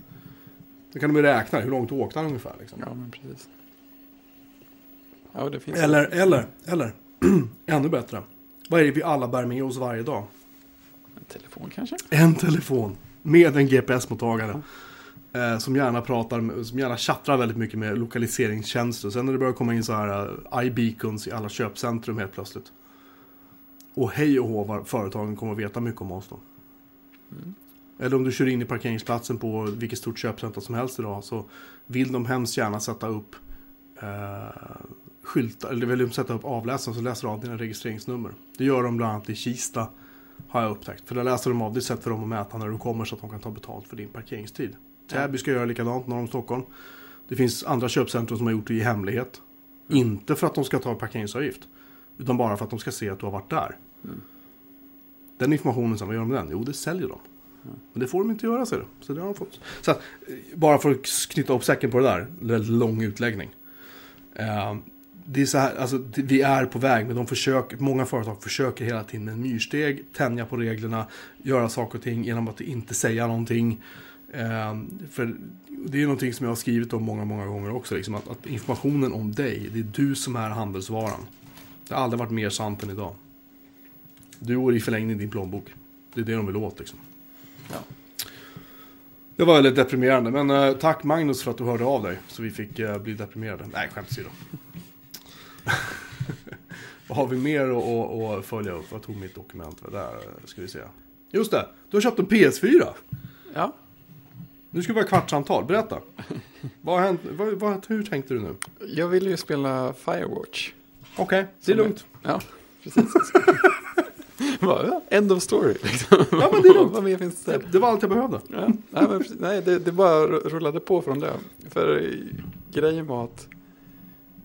Då kan de ju räkna hur långt du åkte ungefär. Liksom. Ja, men precis. Ja, det finns Eller, eller, eller, <clears throat> ännu bättre. Vad är det vi alla bär med oss varje dag? en telefon kanske? En telefon med en GPS-mottagare. Eh, som gärna pratar, som gärna chattrar väldigt mycket med lokaliseringstjänster. Sen när det börjar komma in så här uh, iBeacons i alla köpcentrum helt plötsligt. Och hej och hå vad företagen kommer att veta mycket om oss då. Mm. Eller om du kör in i parkeringsplatsen på vilket stort köpcenter som helst idag så vill de hemskt gärna sätta upp eh, skyltar, eller vill de sätta upp avläsare som läser av dina registreringsnummer. Det gör de bland annat i Kista har jag upptäckt. För där läser de av, det är sätt för dem att mäta när du kommer så att de kan ta betalt för din parkeringstid. Täby ska göra likadant norr om Stockholm. Det finns andra köpcentrum som har gjort det i hemlighet. Inte för att de ska ta parkeringsavgift. Utan bara för att de ska se att du har varit där. Mm. Den informationen, sen, vad gör de med den? Jo, det säljer de. Men det får de inte göra, ser du. Så det har de fått. Så att, eh, bara för att knyta upp säcken på det där, väldigt lång utläggning. Eh, det är så här, alltså, vi är på väg, men de försöker, många företag försöker hela tiden med myrsteg, tänja på reglerna, göra saker och ting genom att inte säga någonting. Eh, för det är någonting som jag har skrivit om många, många gånger också, liksom, att, att informationen om dig, det är du som är handelsvaran. Det har aldrig varit mer sant än idag. Du och i förlängning din plånbok. Det är det de vill åt liksom. Ja. Det var väldigt deprimerande, men eh, tack Magnus för att du hörde av dig. Så vi fick eh, bli deprimerade. Nej, skämt åsido. <laughs> Vad har vi mer att, att, att följa upp? Jag tog mitt dokument. Där ska vi se. Just det, du har köpt en PS4. Ja, Nu ska vi ha kvartssamtal. Berätta. vad har hänt? Vad, vad, hur tänkte du nu? jag ville ju spela Firewatch. Okej, det är lugnt. Ja, precis. <laughs> Bara, End of story. Liksom. <laughs> Ja, men det är lugnt. Vad mer finns det? Det, var allt jag behövde. Ja, nej, men, nej det, det bara rullade på från det. För eh, grejen var att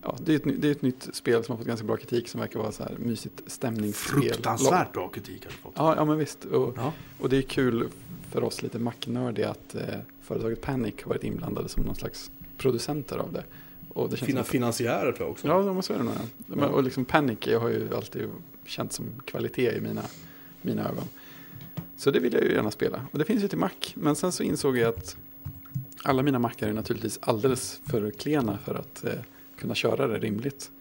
ja, det, är ett, det är ett nytt spel som har fått ganska bra kritik som verkar vara så här mysigt stämningsspel. Fruktansvärt bra kritik har du fått. Ja, ja men visst. Och, Ja. och det är kul för oss lite Mac-nördiga att eh, företaget Panic har varit inblandade som någon slags producenter av det. Och det Fina finansiärer tror jag också. Ja, de måste vara det Ja. Och liksom Panic jag har ju alltid känt som kvalitet i mina, mina ögon. Så det vill jag ju gärna spela. Och det finns ju till Mac. Men sen så insåg jag att alla mina Macar är naturligtvis alldeles för klena för att eh, kunna köra det rimligt.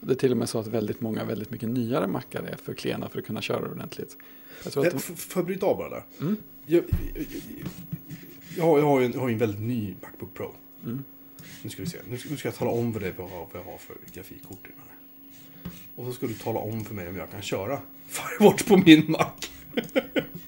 Det är till och med så att väldigt många väldigt mycket nyare Macar är för klena för att kunna köra ordentligt. Jag tror att Eh, de, f- Får jag bryta av bara där? mm, Jag, jag, jag, har, jag, har ju en, jag har en väldigt ny Macbook Pro. mm, Nu ska vi se. Nu ska, nu ska jag tala om för dig vad jag vad jag har för grafikkort i den här. Och så ska du tala om för mig om jag kan köra Firewatch på min Mac. <laughs>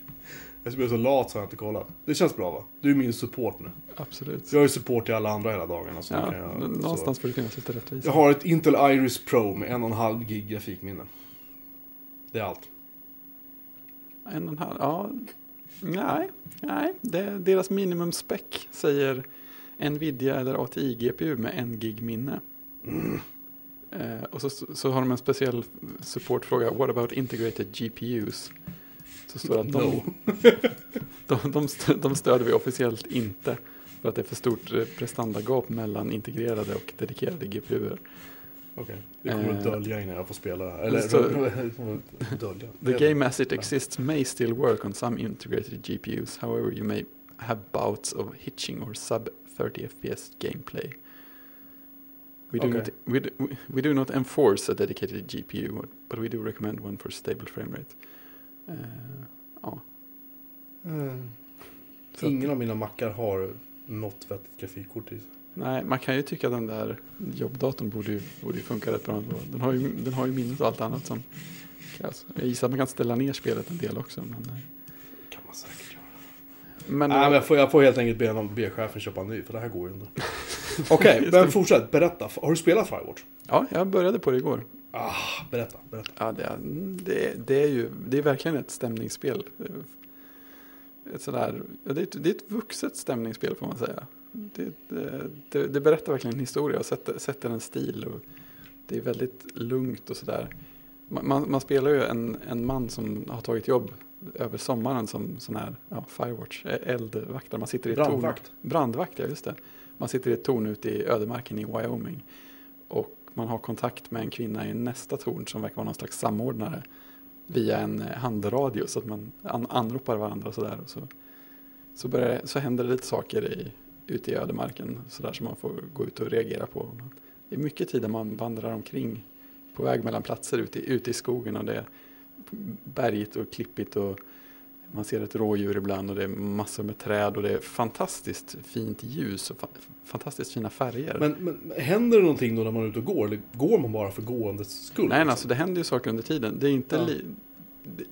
jag blir så lat så jag inte kollat. Det känns bra va? Du är min support nu. absolut. Jag har ju support till alla andra hela dagarna. Så Ja, jag, någonstans får det finnas lite rättvisa. Jag har ett Intel Iris Pro med en och en halv gig grafikminne. Det är allt. En och en halv, ja. Nej, nej. Det, deras minimum spec säger Nvidia eller ATI GPU med en gig minne. Eh, och så, så har de en speciell supportfråga. What about integrated GPUs? Så står det att de, No. <laughs> de, de, de stöder vi officiellt inte. För att det är för stort eh, prestandagap mellan integrerade och dedikerade GPUer. Okej, det kommer att Eh, dölja innan jag får spela. Eller så- <laughs> dölja. The game as it exists may still work on some integrated GPUs. However, you may have bouts of hitching or sub 30 FPS gameplay. We do, Okay. not, we, do, we do not enforce a dedicated GPU, but we do recommend one for stable frame rate. Eh, ja, Mm. så att- Ingen av mina mackar har något vettigt grafikkort i sig. nej, man kan ju tycka att den där jobbdatorn borde ju, borde ju funka rätt bra ändå. Den har ju, den har ju minnet och allt annat som krävs. Jag gissar att man kan ställa ner spelet en del också. Men, eh, kan man säkert göra. men, Nej, men jag, får, jag får helt enkelt be, någon- be chefen köpa en ny, för det här går ju inte. <laughs> Okej, Just men det. fortsätt. Berätta. Har du spelat Firewatch? ja, jag började på det igår. Ah, berätta, berätta. Ja, det är, det, det är ju det är verkligen ett stämningsspel. Ett sådär, det, är ett, det är ett vuxet stämningsspel får man säga. Det, det, det, berättar verkligen en historia och sätter, sätter en stil. Och det är väldigt lugnt och sådär. Man, man, spelar ju en, en man som har tagit jobb över sommaren som sån här ja, Firewatch, eh, eldvaktare. Man sitter i ett torn. Brandvakt. Brandvakt, ja just det. Man sitter i ett torn ute i ödemarken i Wyoming. Och man har kontakt med en kvinna i nästa torn som verkar vara någon slags samordnare. Via en eh, handradio så att man an anropar varandra och sådär. Så, så, börjar, så händer det lite saker i, ute i ödemarken sådär som man får gå ut och reagera på. Det är mycket tid där man vandrar omkring på väg mellan platser ute, i- ute i skogen och det är bergigt och klippigt och man ser ett rådjur ibland och det är massor med träd och det är fantastiskt fint ljus och fa fantastiskt fina färger. Men, men händer det någonting då när man är ute och går? Eller går man bara för gåendes skull? Nej, liksom? alltså det händer ju saker under tiden. Det är inte, Ja.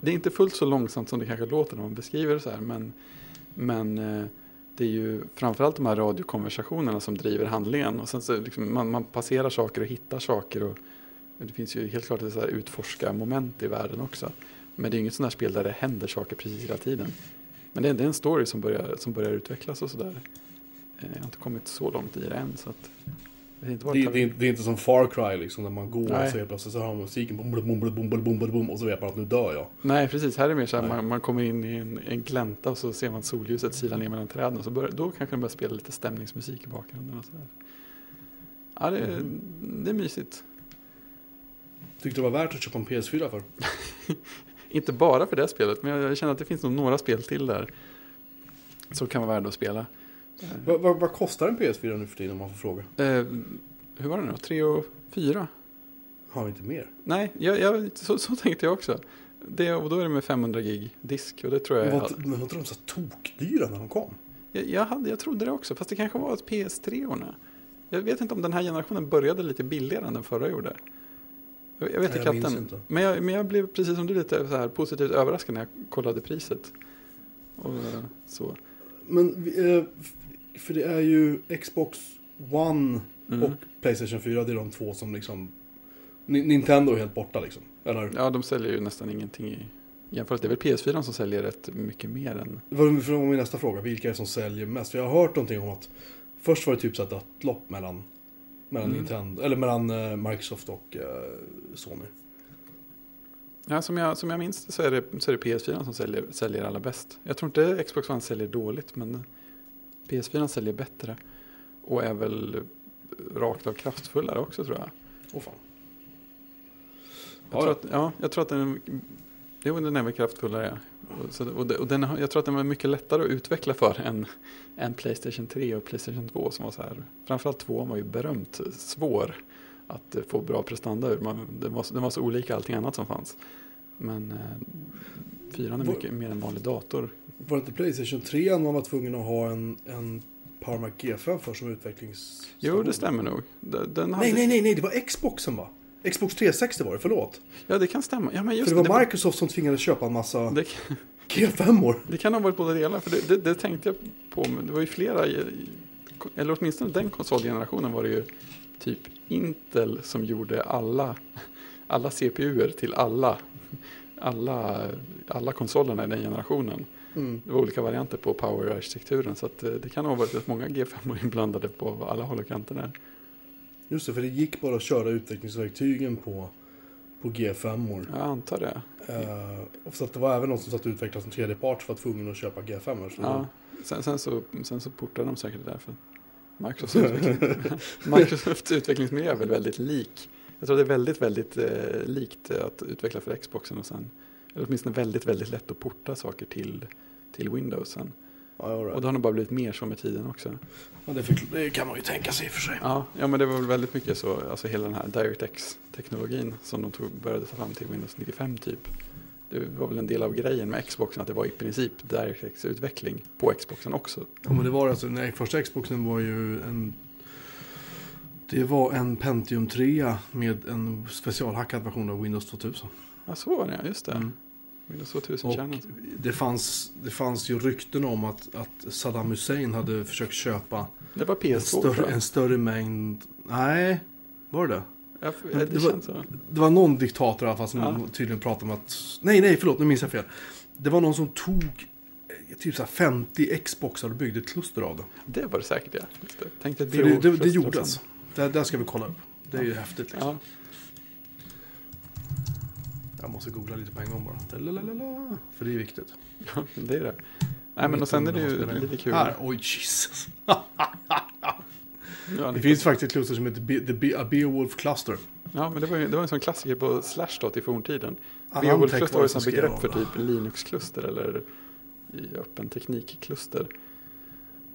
det- är inte fullt så långsamt som det kanske låter när man beskriver det så här. Men, men eh, det är ju framförallt de här radiokonversationerna som driver handlingen. Och sen så liksom man, man passerar saker och hittar saker. Och det finns ju helt klart ett så utforska moment i världen också. Men det är inget sånt här spel där det händer saker precis hela tiden. Men det är, en story som börjar, som börjar utvecklas och sådär. Eh, jag har inte kommit så långt i det än så att... Det, är inte det, det, det, är inte som Far Cry liksom, när man går Nej. och så helt plötsligt så hör man musiken bom, bom, bom, bom, bom, bom, och så vet man att nu dör jag. Nej, precis. Här är det mer så här, man, man, kommer in i en, en glänta och så ser man solljuset sila ner mellan träden och så bör, då kanske de börjar spela lite stämningsmusik i bakgrunden och sådär. Ja, det, mm. det är mysigt. Tyckte du det var värt att köpa en PS4 för? <laughs> Inte bara för det spelet, men jag, känner att det finns nog några spel till där. Som kan vara värda att spela. Vad, vad, vad kostar en PS4 nu för tiden om man får fråga? Eh, hur var det nu? Tre och fyra? Har vi inte mer? Nej, jag, jag, så, så tänkte jag också. Det, och då är det med 500 gig disk. Och det tror jag Men var, men var inte de så tokdyra när de kom? Jag, jag, hade, jag trodde det också, fast det kanske var ett PS3-orna. Jag vet inte om den här generationen började lite billigare än den förra gjorde. Jag, vet Nej, jag katten. inte. Men jag, men jag blev precis som du lite så här positivt överraskad när jag kollade priset. Och så. Men, eh, för det är ju Xbox One Mm. och Playstation 4, det är de två som liksom... Ni- Nintendo är helt borta liksom. Eller? Ja, de säljer ju nästan ingenting i jämförelse. Det är väl PS4 som säljer rätt mycket mer än... Det var min nästa fråga, vilka är det som säljer mest? För jag har hört någonting om att först var det typ så ett lopp mellan, mellan Mm. Nintendo, eller mellan eh, Microsoft och eh, Sony. Ja, som jag, som jag minns det så är det, så är det PS4 som säljer, säljer allra bäst. Jag tror inte Xbox One säljer dåligt, men PS4 säljer bättre. Och är väl rakt av kraftfullare också tror jag. Åh fan. Jag, Ja, tror att, ja, jag tror att den, jo, den är väl kraftfullare. Så, och, och den, jag tror att den var mycket lättare att utveckla för än, än Playstation 3 och Playstation 2 som var så här. Framförallt 2 var ju berömt svår att eh, få bra prestanda ur. Man, den, var, den var så olika allting annat som fanns. Men eh, 4 är mycket mer en vanlig dator. Var det inte Playstation 3 man var tvungen att ha en, en PowerMac G5 för som utvecklings... Jo, det stämmer nog. Den, den hade, Nej, nej, nej, nej, det var Xboxen va? Xbox 360 var det, förlåt. Ja, det kan stämma. Ja, men just för det var Microsoft som tvingades köpa en massa det, G5-or. Det kan ha varit båda delar, för det, det, det tänkte jag på. Men det var ju flera, eller åtminstone den konsolgenerationen var det ju typ Intel som gjorde alla, alla CPUer till alla, alla, alla konsolerna i den generationen. Mm. Det var olika varianter på power-arkitekturen så eh, det kan ha varit rätt många G5 inblandade på alla håll och kanter där. Just det, för det gick bara att köra utvecklingsverktygen på, på G5-or. Jag antar det. Uh, och så att det var även någon som satt och utvecklade som tredjepart som var tvungen att köpa G5. Så Ja. Sen, sen, så, sen så portade de säkert det där för Microsofts, utveckling. <laughs> Microsofts utvecklingsmiljö är väl väldigt lik. Jag tror det är väldigt, väldigt eh, likt eh, att utveckla för Xboxen och sen, eller åtminstone väldigt, väldigt lätt att porta saker till, till Windows sen. right. Och det har nog bara blivit mer så med tiden också. ja, det, förkl- det kan man ju tänka sig i och för sig. Ja, ja men det var väl väldigt mycket så, alltså hela den här DirectX-teknologin som de tog, började ta fram till Windows 95 typ. Det var väl en del av grejen med Xboxen att det var i princip DirectX-utveckling på Xboxen också. Ja, men det var alltså, nej, första Xboxen var ju en... Det var en Pentium 3 med en specialhackad version av Windows 2000. Ja, så var det, just det. Mm. Windows 2000 Och kärnan. det fanns, det fanns ju rykten om att, att Saddam Hussein hade försökt köpa Det var en PS2 större, tror jag. en större mängd... Nej, var det det? Ja, Men det, det var- så. Det var någon diktator i alla fall som Ja. tydligen pratade om att... Nej, nej, förlåt, nu minns jag fel. Det var någon som tog eh, typ så här 50 Xboxar och byggde ett kluster av det. Det var det säkert ja. Det. Tänkte För det, det, det och gjordes. Det, där ska vi kolla upp. Det är ju häftigt liksom. Ja, Jag måste googla lite på en gång bara. Lalalala. För det är viktigt. ja, <laughs> det är det. Nej men och sen är det ju lite kul. Här, oj Jesus. <laughs> Ja, Det finns faktiskt ett kluster som heter Be, The Be, a Beowulf Cluster. ja men det var ju det var en sån klassiker på Slashdot i forntiden. Anantech Beowulf-kluster var ju som begrepp för typ Linux-kluster eller i öppen teknik-kluster.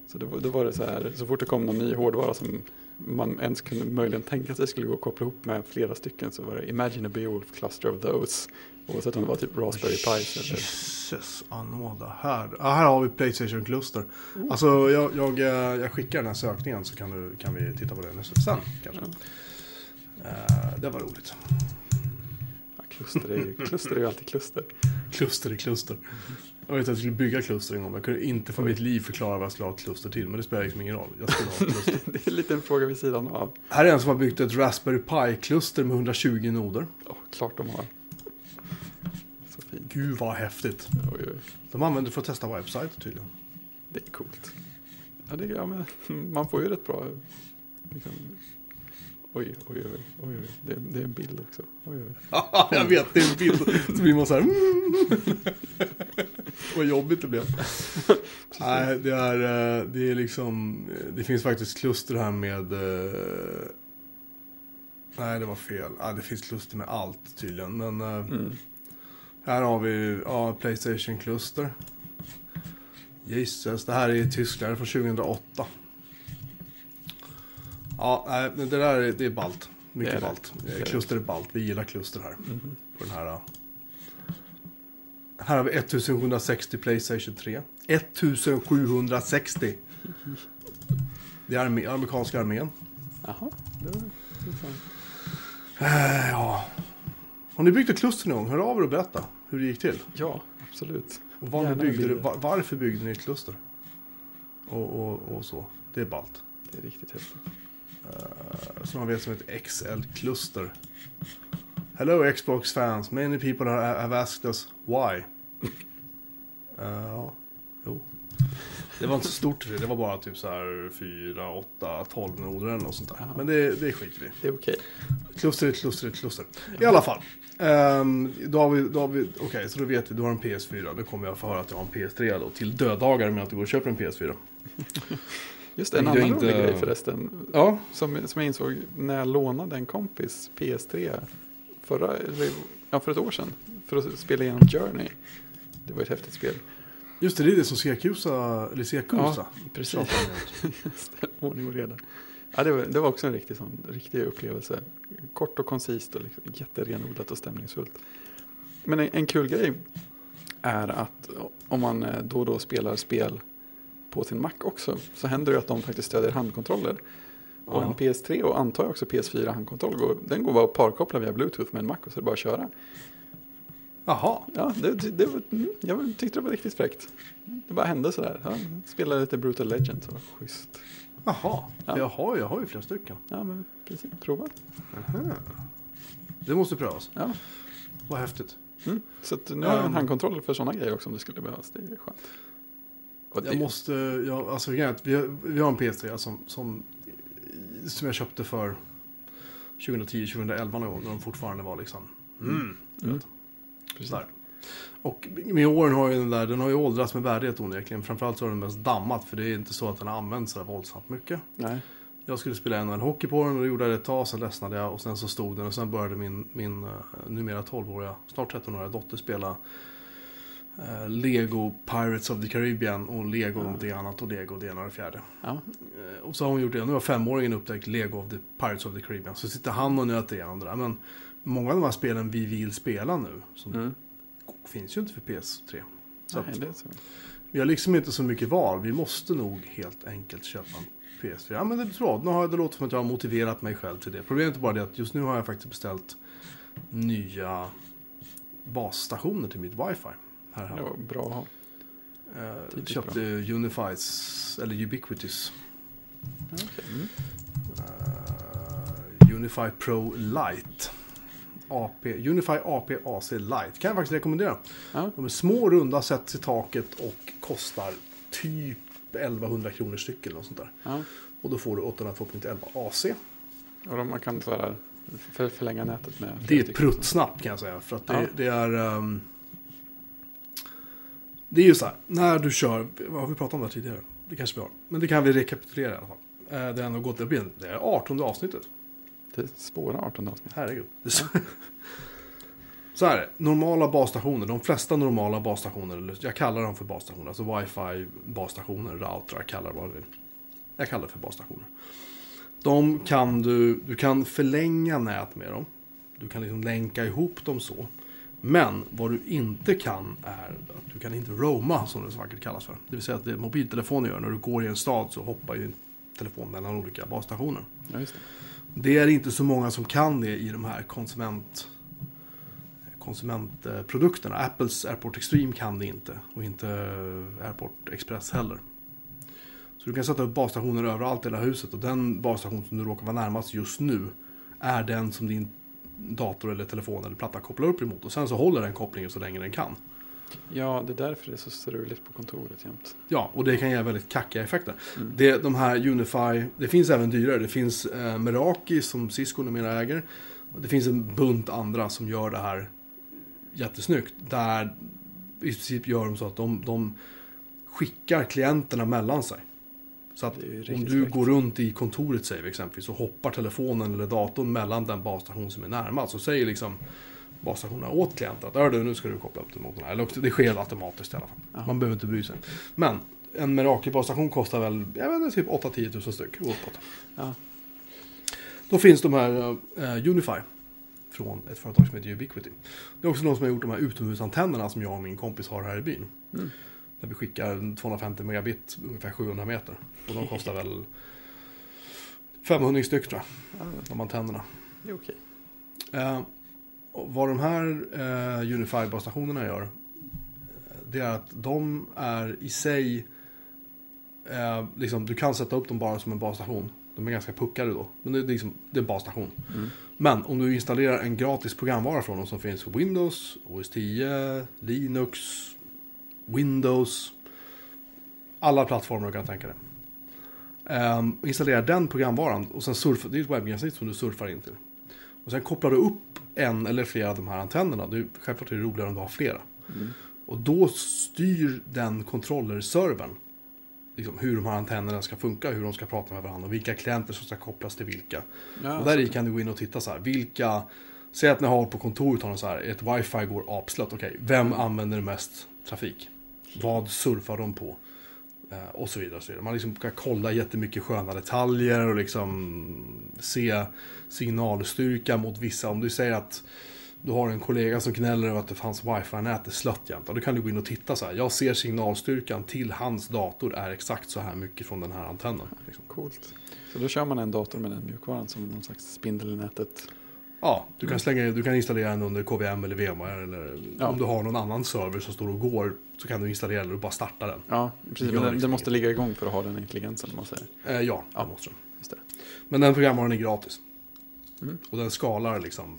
Så då, då var det så här, så fort det kom någon ny hårdvara som man ens kunde möjligen tänka sig skulle gå att koppla ihop med flera stycken så var det Imagine a Beowulf cluster of those. Oavsett om det var typ Raspberry Pis eller... Jesus anåda. Här, här har vi Playstation Cluster. Mm. Alltså jag, jag, eh, jag skickar den här sökningen så kan, du, kan vi titta på den sen kanske. Eh, det var roligt. Ja, kluster är ju, kluster är ju alltid kluster. Kluster i kluster. Jag vet att jag skulle bygga kluster en gång. men Jag kunde inte för mitt liv förklara vad jag skulle ha ett kluster till. Men det spelar liksom ingen roll. Jag skulle ha ett kluster. <laughs> det är en liten fråga vid sidan av. Här är en som har byggt ett Raspberry Pi-kluster med 120 noder. Oh, klart de har. Så fint. Gud vad häftigt. Oj, oj. De använder för att testa webbsajter tydligen. Det är coolt. Ja, det, ja, men, <laughs> man får ju rätt bra... Liksom, oj, oj, oj. oj, oj. Det, det är en bild också. Oj, oj. <laughs> jag vet, det är en bild. Så blir man så här. Mm. <laughs> Vad jobbigt det blev. Nej, det är, eh, det är liksom. Det finns faktiskt kluster här med. eh, Nej, det var fel. Ja, det finns kluster med allt tydligen. Men eh, Mm. här har vi ja, Playstation-kluster. Jesus, det här är Tyskland från 2008. Ja, nej, det där är, det är ballt. Mycket Det är ballt. Det. Kluster är ballt. Vi gillar kluster här. Mhm. På den här. Här har vi 1760 Playstation 3. 1760! Det är armé, amerikanska armén. Jaha, det var. Eh, ja. Har ni byggt ett kluster någon gång? Hör av er och berätta hur det gick till. Ja, absolut. Och var ni byggde, det- var, varför byggde ni ett kluster? Och, och, och så. Det är ballt. Det är riktigt häftigt. Uh, som man vet som ett XL-kluster. Hello Xbox fans, many people have asked us why. <laughs> Eh, Ja, jo. Det var inte så stort, det var bara typ så här 4, 8, 12 noder eller något sånt där. Jaha. Men det, det skiter vi. Det är okej. Kluster är ett kluster är ett kluster. I alla fall. Um, då har vi, då har vi, okej så då vet vi, du har en PS4. Då kommer jag få höra att jag har en PS3 då. Till döddagar med att du går och köper en PS4. <laughs> Just det, en annan inte- rolig grej förresten. Ja, Som, som jag insåg när jag lånade en kompis PS3 förra, eller, ja, för ett år sedan. För att spela igenom Journey. Det var ett häftigt spel. just det, det är det som Sekusa, eller Sekusa. Precis. Just det, ordning och reda. Ja, det, var, det var också en riktig, sån, riktig upplevelse. Kort och koncist och liksom jätterenodlat och stämningsfullt. Men en, en kul grej är att om man eh, då och då spelar spel på sin Mac också så händer det att de faktiskt stödjer handkontroller. Och en PS3 och antar jag också PS4 handkontroll, går, den går bara att parkoppla via Bluetooth med en Mac och så är det bara att köra. Jaha, Ja, det, det, det mm, jag tyckte det var riktigt fräckt. Det bara hände sådär. Ja, spelade lite Brutal Legend, så schysst. jaha. Ja. Jag, har, jag har ju flera stycken. Ja, men precis. Prova. Aha. Det måste prövas. Ja. Vad häftigt. Mm. Så att nu har jag en Um. handkontroll för sådana grejer också om det skulle behövas. Det är skönt. Det, Jag måste, jag, alltså vi, har- vi har en PS3 som, som, som jag köpte för 2010, 2011 någon gång när de fortfarande var liksom... Mm. Mm. Precis. Där. Och med åren har ju den där, den har ju åldrats med värdighet onekligen. Framförallt så har den mest dammat för det är inte så att den har använts så där våldsamt mycket. Nej. Jag skulle spela en hockey på den och det gjorde jag ett tag, sen ledsnade jag och sen så stod den och sen började min, min eh, numera 12-åriga, snart 13-åriga dotter spela eh, Lego Pirates of the Caribbean och Lego Ja. någonting annat och Lego det ena och det fjärde. Ja. Eh, och så har hon gjort det, nu har femåringen upptäckt Lego of the Pirates of the Caribbean. Så sitter han och nöter igenom det där. Men många av de här spelen vi vill spela nu, som Mm. finns ju inte för PS3. Så Nej, att, det så. vi har liksom inte så mycket val. Vi måste nog helt enkelt köpa en PS4. Ja, men det är bra. Nu har jag, det låter som att jag har motiverat mig själv till det. Problemet är bara det att just nu har jag faktiskt beställt nya basstationer till mitt wifi. Här hemma. var bra att ha. Jag Tidigt köpte Unifies, eller Ubiquitys. Ja, okej. Mm. eh, Unify Pro Lite. AP, Unify AP AC Lite. Kan jag faktiskt rekommendera. Ja. De är små, runda, sätts i taket och kostar typ 1100 kronor styck eller sånt där. Ja. Och då får du 802.11 AC. Och de, man kan så här för, förlänga nätet med Det är stycken. pruttsnabbt kan jag säga. För att det, Ja. det är... ehm, det är ju så här, när du kör, vad har vi pratat om det här tidigare? Det kanske vi har. Men det kan vi rekapitulera i alla fall. Eh, Det har ändå gått, det blir- det är 18 avsnittet. Det är svåra 18 avsnitt. Herregud. Är så- Så här är det. Normala basstationer. De flesta normala basstationer. Jag kallar dem för basstationer. Alltså wifi basstationer, routrar, kallar vad du vill. Jag kallar det för basstationer. De kan du, du kan förlänga nät med dem. Du kan liksom länka ihop dem så. Men vad du inte kan är att du kan inte roama som det så vackert kallas för. Det vill säga att det mobiltelefonen gör när du går i en stad så hoppar ju telefon mellan olika basstationer. Ja, det. Det är inte så många som kan det i de här konsument, konsumentprodukterna. Apples Airport Extreme kan det inte och inte Airport Express heller. Så du kan sätta upp basstationer överallt i hela huset och den basstation som du råkar vara närmast just nu är den som din dator eller telefon eller platta kopplar upp emot och sen så håller den kopplingen så länge den kan. Ja, det är därför det är så struligt på kontoret jämt. Ja, och det kan ge väldigt kackiga effekter. Mm. Det, de här Unify, det finns även dyrare. Det finns eh, Meraki som Cisco numera äger. Och det finns en bunt andra som gör det här jättesnyggt. Där i princip gör de så att de, de skickar klienterna mellan sig. Så att om du går runt i kontoret säger vi exempelvis så hoppar telefonen eller datorn mellan den basstation som är närmast. Så säger liksom basstationerna åt klienten att "Hör du, nu ska du koppla upp den mot den här. Eller det sker automatiskt i alla fall. Ja. Man behöver inte bry sig. Men en Meraki-basstation kostar väl jag vet inte, typ 8-10 tusen styck och uppåt. Ja. Då finns de här eh, Unify från ett företag som heter Ubiquity. Det är också de som har gjort de här utomhusantennerna som jag och min kompis har här i byn. Mm. Där vi skickar 250 megabit ungefär 700 meter. Och de kostar väl 500 styck tror jag, Ja, de antennerna. det är okej. Eh, vad de här eh, Unify-basstationerna gör, eh, det är att de är i sig, eh, liksom, du kan sätta upp dem bara som en basstation. De är ganska puckade då, men det är, liksom, det är en basstation. Mm. Men om du installerar en gratis programvara från dem som finns för Windows, OS 10, Linux, Windows, alla plattformar du kan tänka dig. Um, installera den programvaran och sen surfa, det är ett webbgränssnitt som du surfar in till. Och sen kopplar du upp en eller flera av de här antennerna. Det är, självklart är det roligare om du har flera. Mm. Och då styr den controller-servern liksom, hur de här antennerna ska funka, hur de ska prata med varandra och vilka klienter som ska kopplas till vilka. Ja, Och där i kan du gå in och titta så här. Vilka, säg att ni har på kontoret har så här, ett wifi går apslött. Okej, vem använder mest trafik? Vad surfar de på? Eh, och så vidare. Och så vidare. Man liksom kan kolla jättemycket sköna detaljer och liksom se signalstyrka mot vissa. Om du säger att du har en kollega som gnäller över att det fanns wifi-nät är slött jämt. Då kan du gå in och titta så här. Jag ser signalstyrkan till hans dator är exakt så här mycket från den här antennen. Liksom. Coolt. Så då kör man en dator med den mjukvaran som någon slags spindel i nätet. Ja, du kan, slänga, du kan installera den under KVM eller VMware. Eller Ja. om du har någon annan server som står och går så kan du installera den och bara starta den. Ja, precis. Men den, den måste ligga igång för att ha den intelligensen. Man säger. Eh, ja, Ja. det måste den. Just det. Men den programvaran är gratis. Mm. Och den skalar liksom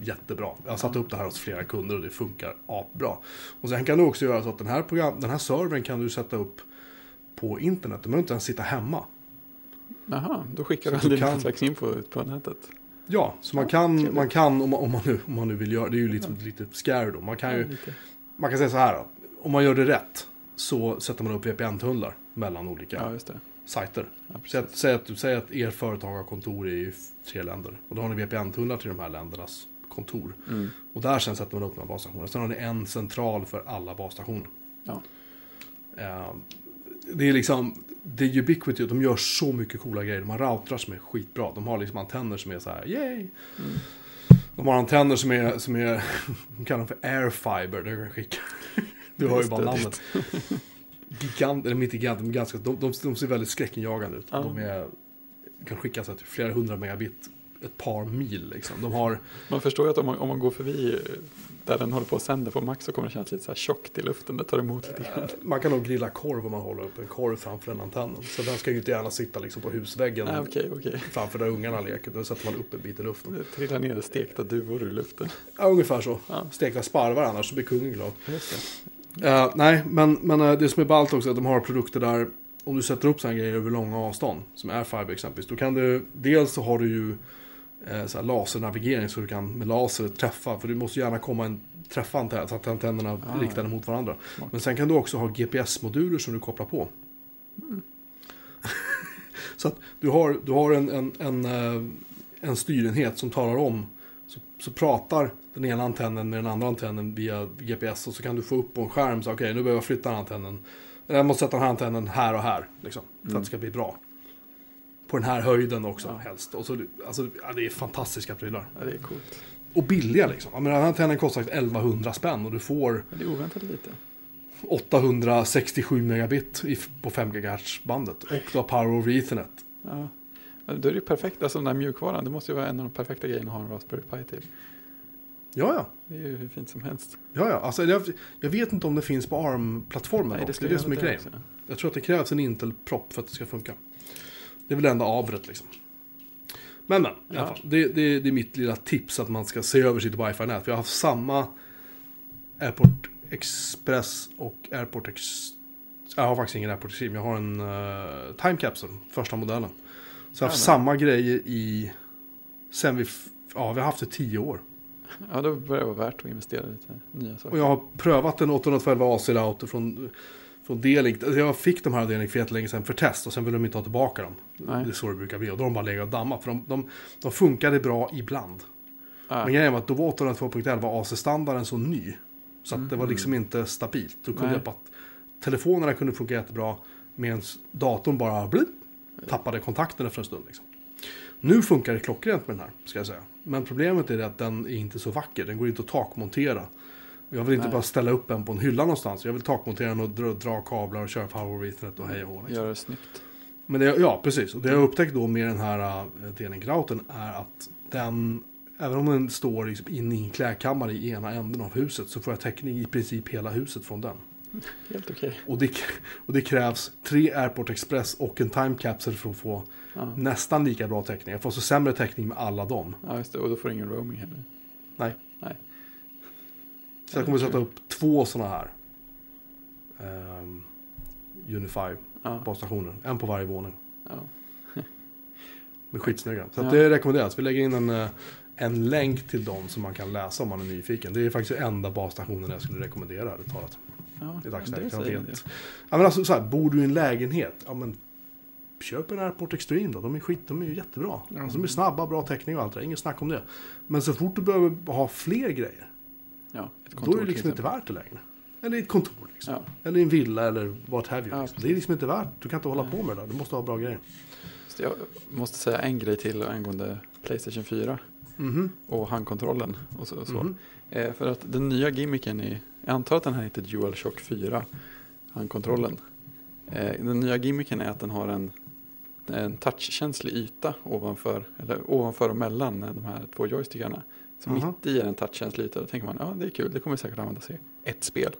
jättebra. Jag har satt upp det här hos flera kunder och det funkar apbra. Och sen kan du också göra så att den här, program, den här servern kan du sätta upp på internet. Du behöver inte ens sitta hemma. Jaha, då skickar Så du du din kan- nätverksinfo ut på nätet. Ja, så man Ja, kan, trevligt. man kan om, man, om, man nu, om man nu vill göra det, är ju liksom lite scary då. Man kan ju, Ja, man kan säga så här då. Om man gör det rätt så sätter man upp VPN-tunnlar mellan olika Ja, sajter. Ja, Säg att, säg, att, säg att er företag har kontor i tre länder. Och då har ni VPN-tunnlar till de här ländernas kontor. Mm. Och där sen sätter man upp några basstationer. Sen har ni en central för alla basstationer. Ja. Eh, det är liksom, det är ubiquity, de gör så mycket coola grejer. De har routrar som är skitbra. De har liksom antenner som är så här, yay! Mm. De har antenner som är, som är <laughs> de kallar dem för airfiber. Det kan skicka. <laughs> Du hör ju bara namnet. Gigant, eller inte gigant, de, är ganska, de, de, de ser väldigt skräckinjagande ut. Ja. De är, kan skicka så här, typ flera hundra megabit ett par mil liksom. De har, Man förstår ju att om man, om man går förbi där den håller på att sända på max så kommer det kännas lite så här tjockt i luften. Det tar emot lite grann. man kan nog grilla korv om man håller upp en korv framför den antennen. Så den ska ju inte gärna sitta liksom på husväggen Nej, okej, okej. framför där ungarna leker. Då sätter man upp en bit i luften. Det trillar ner stekta duvor ur luften. Ja, ungefär så. Ja. Stekta sparvar annars så blir kungen glad. Eh, nej, men, men eh, det som är ballt också är att de har produkter där om du sätter upp sådana grejer över långa avstånd, som Airfiber exempelvis, då kan du, dels så har du ju eh, så här lasernavigering så du kan med laser träffa, för du måste gärna komma en träffa antenn, så att antennerna är Ah, riktade mot varandra. Smart. Men sen kan du också ha GPS-moduler som du kopplar på. Mm. <laughs> så att du har, du har en, en, en, eh, en styrenhet som talar om, så, så pratar den ena antennen med den andra antennen via GPS och så kan du få upp på en skärm så okej nu behöver jag flytta den antennen. Jag måste sätta den här antennen här och här liksom, för att Mm. det ska bli bra. På den här höjden också Ja. helst. Och så, alltså, ja, det är fantastiska prylar. Ja, det är coolt. Och billiga liksom. Ja, men den här antennen kostar 1100 spänn och du får Ja, det är oväntat lite. 867 megabit på 5 GHz bandet. Och du har Power over Ethernet. Ja. Då är det ju perfekt, alltså den där mjukvaran, det måste ju vara en av de perfekta grejerna att ha en Raspberry Pi till. Ja, ja. Det är ju hur fint som helst. ja, ja. Alltså, jag, jag vet inte om det finns på ARM-plattformen. Det, skulle är det som är grejen. Jag tror att det krävs en Intel-propp för att det ska funka. Det är väl enda avret liksom. Men men, i alla Ja. fall. Det, det, det är mitt lilla tips att man ska se över sitt wifi-nät. Vi har haft samma Airport Express och Airport Ex... Jag har faktiskt ingen Airport Extreme. Jag har en uh, Time Capsule, första modellen. Så jag har haft Ja, samma grejer i... Sen vi... Ja, vi har haft det tio år. Ja, då börjar det vara värt att investera lite nya saker. Och jag har prövat en 812 AC-router från, från Delig. Alltså jag fick de här Delig för jättelänge sedan för test och sen ville de inte ha tillbaka dem. Nej. Det är så det brukar bli. Och då har de bara legat och dammat. För de, de, de funkade bra ibland. Ja. Men grejen var att då var 802.11 AC-standarden så ny. Så att det var liksom inte stabilt. Då kunde Nej. jag bara att telefonerna kunde funka jättebra. Medan datorn bara blip, tappade kontakten efter en stund. Liksom. Nu funkar det klockrent med den här, ska jag säga. Men problemet är att den är inte så vacker. Den går inte att takmontera. Jag vill inte Nej. bara ställa upp en på en hylla någonstans. Jag vill takmontera den och dra, dra kablar och köra power ethernet och hej och. Liksom. Göra det snyggt. Men det, ja, precis. Och det jag upptäckt då med den här uh, D-Link-routern är att den, även om den står liksom inne i en klädkammare i ena änden av huset så får jag täckning i princip hela huset från den. Helt okej. Och det, och det krävs tre Airport Express och en Time Capsule för att få Ja. nästan lika bra täckning. Jag får så sämre täckning med alla dem. ja, just det. Och då får du ingen roaming heller. Nej. Nej. Så jag kommer sätta upp två sådana här. Um, Unify Ja. basstationer. En på varje våning. Ja. <laughs> De är skitsnygga. Så Ja. det rekommenderas. Vi lägger in en, eh, en länk till dem som man kan läsa om man är nyfiken. Det är faktiskt enda basstationen jag skulle rekommendera. ärligt talat. Ja, I dagsläget. det säger det. Ja, men alltså, så här, bor du i en lägenhet? Ja, men, köp en Airport Extreme då. De är, skit, de är ju jättebra. Ja. Alltså, de är snabba, bra täckning och allt det. Inget snack om det. Men så fort du behöver ha fler grejer. Ja, ett Då kontor är det liksom inte värt det längre. Eller i ett kontor liksom. Ja, Eller i en villa eller what have you. Liksom. Det är liksom inte värt. Du kan inte hålla på med det där. Du måste ha bra grejer. så jag måste säga en grej till angående Playstation 4 Mhm. och handkontrollen och så. Och så. Mhm. Eh, för att den nya gimmicken är, jag antar att den här heter DualShock 4, handkontrollen. Eh, den nya gimmicken är att den har en, en touchkänslig yta ovanför, eller ovanför och mellan de här två joystickarna. Så Aha. mitt i är en touchkänslig yta, då tänker man ja det är kul, det kommer säkert användas i ett spel.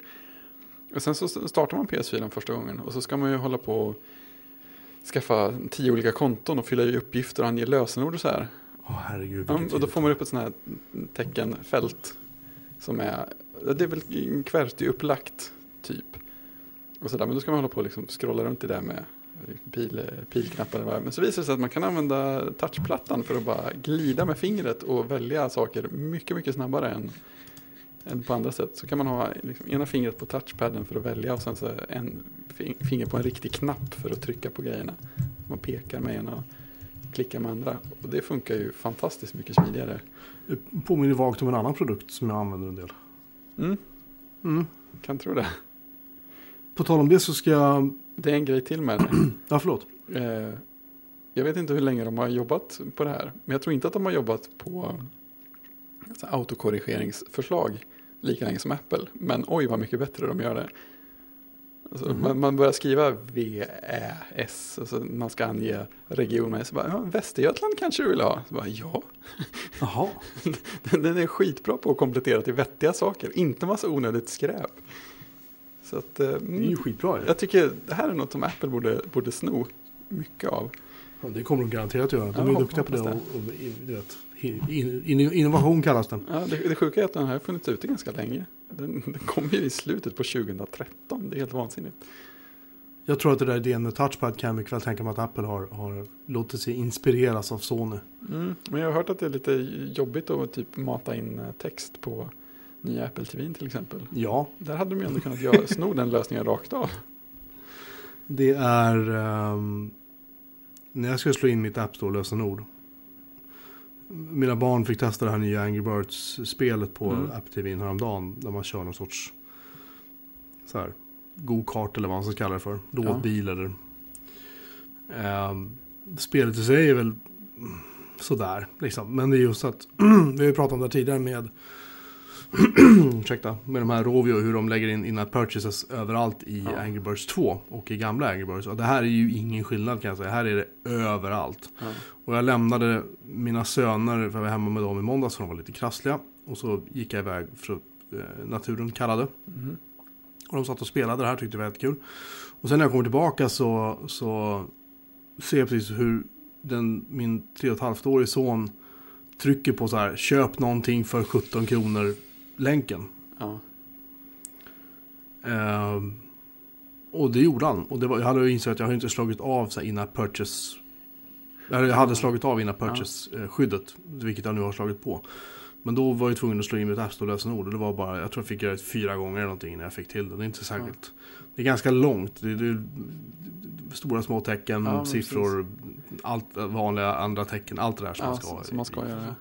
Och sen så startar man PS4 första gången och så ska man ju hålla på och skaffa tio olika konton och fylla i uppgifter och ange lösenord och så här. Åh herregud. Ja, och då får man upp ett sånt här teckenfält som är, det är väl QWERTY upplagt typ. Och sådär, men då ska man hålla på och liksom scrolla runt i det med pil, pilknappar. eller vad. Men så visar det sig att man kan använda touchplattan för att bara glida med fingret och välja saker mycket, mycket snabbare än, än på andra sätt. Så kan man ha liksom, ena fingret på touchpadden för att välja och sen så en fing- finger på en riktig knapp för att trycka på grejerna. Man pekar med ena och klickar med andra. Och det funkar ju fantastiskt mycket smidigare. Det påminner vagt om en annan produkt som jag använder en del. Mm, Mm. kan tro det. På tal om det så ska jag... Det är en grej till med det. <clears throat> Ja, förlåt. Eh, jag vet inte hur länge de har jobbat på det här. Men jag tror inte att de har jobbat på så här autokorrigeringsförslag lika länge som Apple. Men oj vad mycket bättre de gör det. Alltså, Mhm. man, man börjar skriva V, Ä, S. Alltså, man ska ange region med. Så bara, ja, Västergötland kanske du vill ha? Så bara, ja, <laughs> Jaha. den är skitbra på att komplettera till vettiga saker. Inte massa onödigt skräp. Så att, eh, Det är ju skitbra jag tycker det här är något som Apple borde, borde sno mycket av. Ja, Det kommer de garanterat göra. De är duktiga på det. Och, och, vet, in, in, innovation kallas den. Ja, det, det sjuka är att den här har funnits ute ganska länge. Den, den kom ju i slutet på 2013. Det är helt vansinnigt. Jag tror att det där idén med touchpad kan jag mycket väl tänka mig att Apple har, har låtit sig inspireras av Sony. Mm, men jag har hört att det är lite jobbigt att typ mata in eh, text på nya Apple TV till exempel. Ja, Där hade de ju ändå kunnat göra, <laughs> sno den lösningen rakt av. det är... ehm, när jag ska slå in mitt App Store-lösenord. Mina barn fick testa det här nya Angry Birds-spelet på Mm. App TV häromdagen. Där man kör någon sorts så här, go-kart eller vad man ska kalla det för. Lådbil eller... Ehm, spelet i sig är väl sådär liksom. Men det är just att <clears throat> vi har ju pratat om det här tidigare med <clears throat> ursäkta, med de här Rovio hur de lägger in in purchases överallt i Ja. Angry Birds 2 och i gamla Angry Birds. Och det här är ju ingen skillnad kan jag säga. Här är det överallt. Ja. Och jag lämnade mina söner, för jag var hemma med dem i måndags för de var lite krassliga. Och så gick jag iväg för att eh, naturen kallade. Mhm. Och de satt och spelade det här, tyckte det var jättekul. Och sen när jag kommer tillbaka så, så ser jag precis hur den, min 3,5-årige son trycker på så här, köp någonting för 17 kronor länken. Ja. Ehm, och det gjorde han. Och det var, jag hade insett att jag har inte slagit av så in-app purchase. Eller jag hade slagit av in-app purchase-skyddet. Vilket jag nu har slagit på. Men då var jag tvungen att slå in mitt App Store-lösenord. Och det var bara, jag tror jag fick göra det fyra gånger eller någonting innan jag fick till det. Det är inte särskilt. Det är ganska långt. Det är, det är stora små tecken, Ja, siffror, allt vanliga andra tecken. Allt det där som Ja, man ska så- ha. som man ska göra.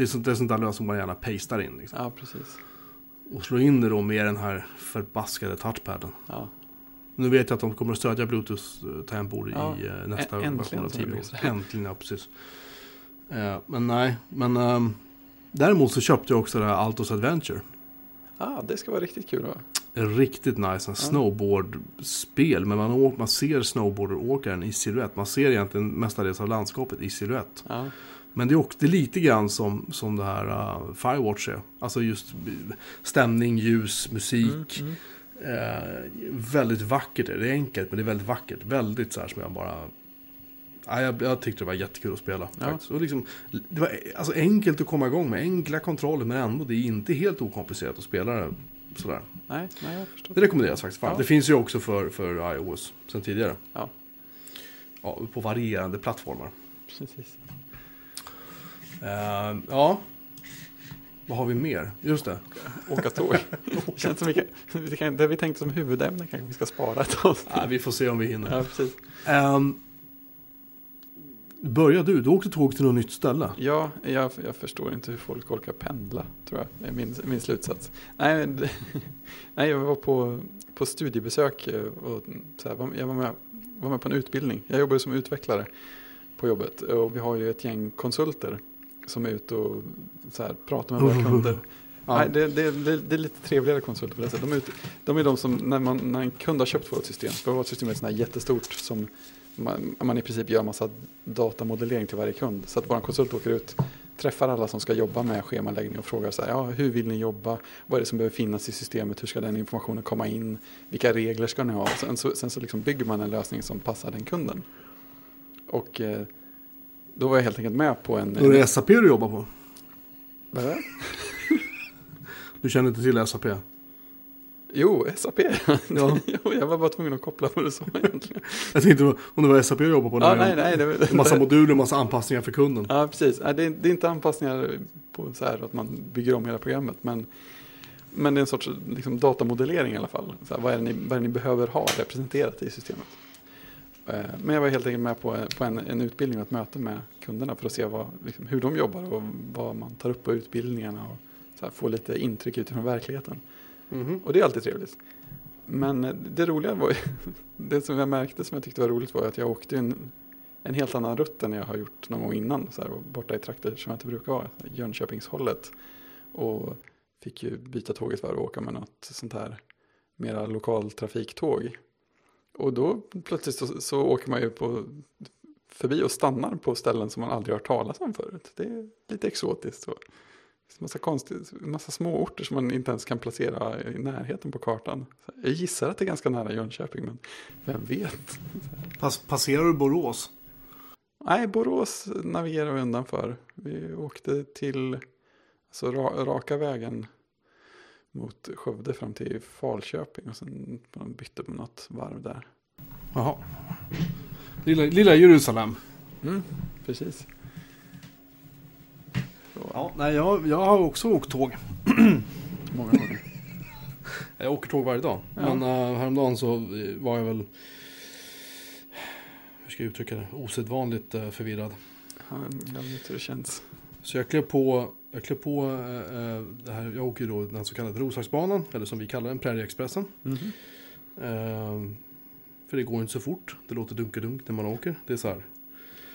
Det är sånt, det är sånt där lösenord man gärna pastar in. Liksom. ja, precis. Och slå in det då med den här förbaskade touchpaden. Ja. Nu vet jag att de kommer att stödja Bluetooth-tangentbord Ja, i eh, nästa ä- version av låter. <laughs> Äntligen, ja precis. Eh, men nej, men ehm, däremot så köpte jag också det här Altos Adventure. Ah, det ska vara riktigt kul va? Riktigt nice en snowboardspel. Men man, åker, man ser snowboarderåkaren i silhuett. Man ser egentligen mestadels av landskapet i silhuett. Ja. Men det är också lite grann som, som det här uh, Firewatch är. Alltså just stämning, ljus, musik. Mm, mm. Eh, väldigt vackert det. Är enkelt men det är väldigt vackert. Väldigt så här som jag bara... Ja, jag, jag tyckte det var jättekul att spela. Ja. Och liksom, det var alltså, enkelt att komma igång med. Enkla kontroller men ändå det är inte helt okomplicerat att spela det. Sådär. Nej, nej, jag förstår. Det rekommenderas faktiskt. Ja. Det finns ju också för, för iOS sen tidigare. Ja. Ja, på varierande plattformar. Precis. Eh, ja. Vad har vi mer? Just det. Åka tåg. <laughs> Känns som vi kan, det vi tänkte som huvudämne kanske vi ska spara ett avsnitt. Ja, vi får se om vi hinner. Ja, precis. Um, börja du. Du åkte tåg till något nytt ställe. Ja, jag, jag förstår inte hur folk orkar pendla, tror jag. Det är min, min slutsats. Nej, <laughs> nej jag var på, på studiebesök eh, och så här, jag var med, var med på en utbildning. Jag jobbar som utvecklare på jobbet och vi har ju ett gäng konsulter som är ute och så här, pratar med våra kunder. Ja. Nej, det, det, det, det är lite trevligare konsulter på det sättet. De är, ute, de är de som, när, man, när en kund har köpt vårt system, för vårt system är sådana här jättestort som man, man i princip gör massa datamodellering till varje kund. Så att vår konsult åker ut, träffar alla som ska jobba med schemaläggning och frågar så här, ja, hur vill ni jobba? Vad är det som behöver finnas i systemet? Hur ska den informationen komma in? Vilka regler ska ni ha? Sen så, sen så liksom bygger man en lösning som passar den kunden. Och eh, då var jag helt enkelt med på en... Då är det SAP du jobbar på. Vad är det? Du känner inte till SAP? Jo, SAP. Ja. <laughs> jag var bara tvungen att koppla vad du sa egentligen. Jag tänkte om det var SAP du jobbade på. ja, nej, nej. Det, En massa moduler, massa anpassningar för kunden. Ja, precis. Det, är, det är inte anpassningar på så här att man bygger om hela programmet. Men, men det är en sorts liksom, datamodellering i alla fall. Så här, vad, är det ni, vad är det ni behöver ha representerat i systemet? Eh, Men jag var helt enkelt med på, på en, en utbildning och ett möte med kunderna för att se vad, liksom, hur de jobbar och vad man tar upp på utbildningarna. Och här, få lite intryck utifrån verkligheten. Mhm. Och det är alltid trevligt. Men eh, det roliga var ju, <laughs> det som jag märkte som jag tyckte var roligt var att jag åkte en, en helt annan rutt än jag har gjort någon gång innan. Så här, borta i trakter som jag inte brukar vara, Jönköpingshållet. Och fick ju byta tåg ett varv och åka med något sånt här mera lokaltrafiktåg. Och då plötsligt så, så åker man ju på, förbi och stannar på ställen som man aldrig hört talas om förut. Det är lite exotiskt. Så. Massa, konstigt, massa små orter som man inte ens kan placera i närheten på kartan. Jag gissar att det är ganska nära Jönköping, men vem vet? Pass, passerar du Borås? Nej, Borås navigerar vi undan för. Vi åkte till alltså, ra, raka vägen mot Skövde fram till Falköping och sen bytte på något varv där. Jaha. Lilla, lilla Jerusalem. Mm, precis. Så, Ja, nej, jag, jag har också åkt tåg. <clears throat> Många gånger. Jag åker tåg varje dag. Ja. Men uh, häromdagen så eh, var jag väl, hur ska jag uttrycka det, osedvanligt uh, förvirrad. Ja, jag vet hur det känns. Så jag klev på, jag klev på eh, eh, det här, jag åker då den så kallade Roslagsbanan, eller som vi kallar den, Prärieexpressen. Mhm. Eh, för det går inte så fort, det låter dunkedunk när man åker. Det är så här.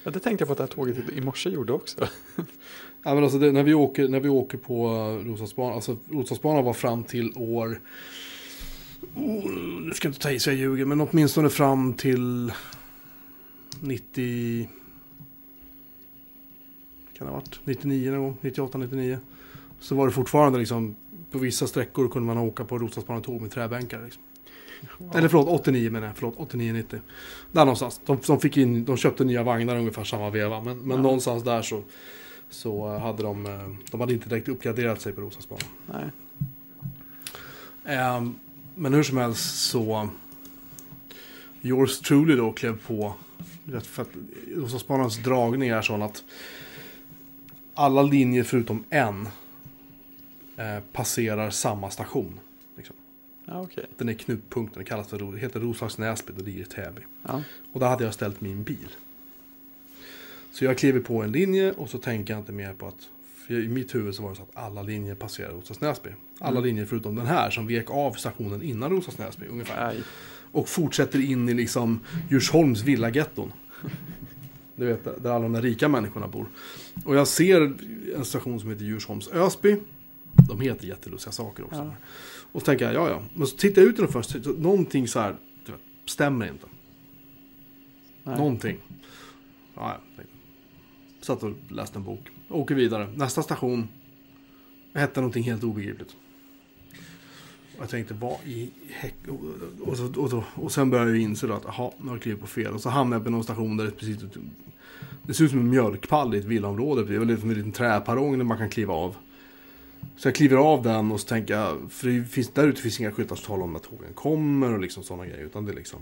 Ja, det tänkte jag på att det här tåget i morse gjorde också. <laughs> Ja, men alltså det, när, vi åker, när vi åker på uh, Roslagsbanan, alltså Roslagsbanan var fram till år, oh, nu ska jag inte ta i så jag ljuger, men åtminstone fram till 90, kan det ha varit 99 någon gång, 98, 99. Så var det fortfarande liksom, på vissa sträckor kunde man åka på Roslagsbanan tåg med träbänkar. Liksom. Eller förlåt, 89 menar jag, förlåt, 89, 90. Där någonstans. De, de, fick in, de köpte nya vagnar ungefär samma veva, men, men Ja. någonstans där så så hade de, eh, de hade inte direkt uppgraderat sig på Roslagsbanan. Nej. Ehm, men hur som helst så Yours truly då klev på rätt för att Roslagsbanans dragning är sån att alla linjer förutom en eh, passerar samma station. Liksom. Ja, okej. Den är knutpunkten, det kallas för, det heter Roslags-Näsby, det ligger i Täby. Ja. Och där hade jag ställt min bil. Så jag kliver på en linje och så tänker jag inte mer på att I mitt huvud så var det så att alla linjer passerar Roslags Näsby. Alla Mm. linjer förutom den här som vek av stationen innan Roslags Näsby ungefär. Aj. Och fortsätter in i liksom Djursholms villagetton. Du vet, där alla de där rika människorna bor. Och jag ser en station som heter Djursholms Ösby. De heter jättelustiga saker också. Ja. Och så tänker jag, ja ja. Men så tittar jag ut genom fönstret. Någonting så här, du vet, stämmer inte. Nej. Någonting. Ja, tänkte. Satt och läste en bok. Åker vidare. Nästa station hette någonting helt obegripligt. Jag tänkte, vad i häck... Och, och, så- och, så- och sen började jag inse då att, jaha, nu har jag klivit på fel. Och så hamnade jag på någon station där det precis... Det ser ut som en mjölkpall i ett villaområde. Det är väl liksom en liten träparong där man kan kliva av. Så jag kliver av den och så tänker jag, för det finns, där ute finns inga skyltar som talar om när tågen kommer och liksom sådana grejer. Utan det är liksom...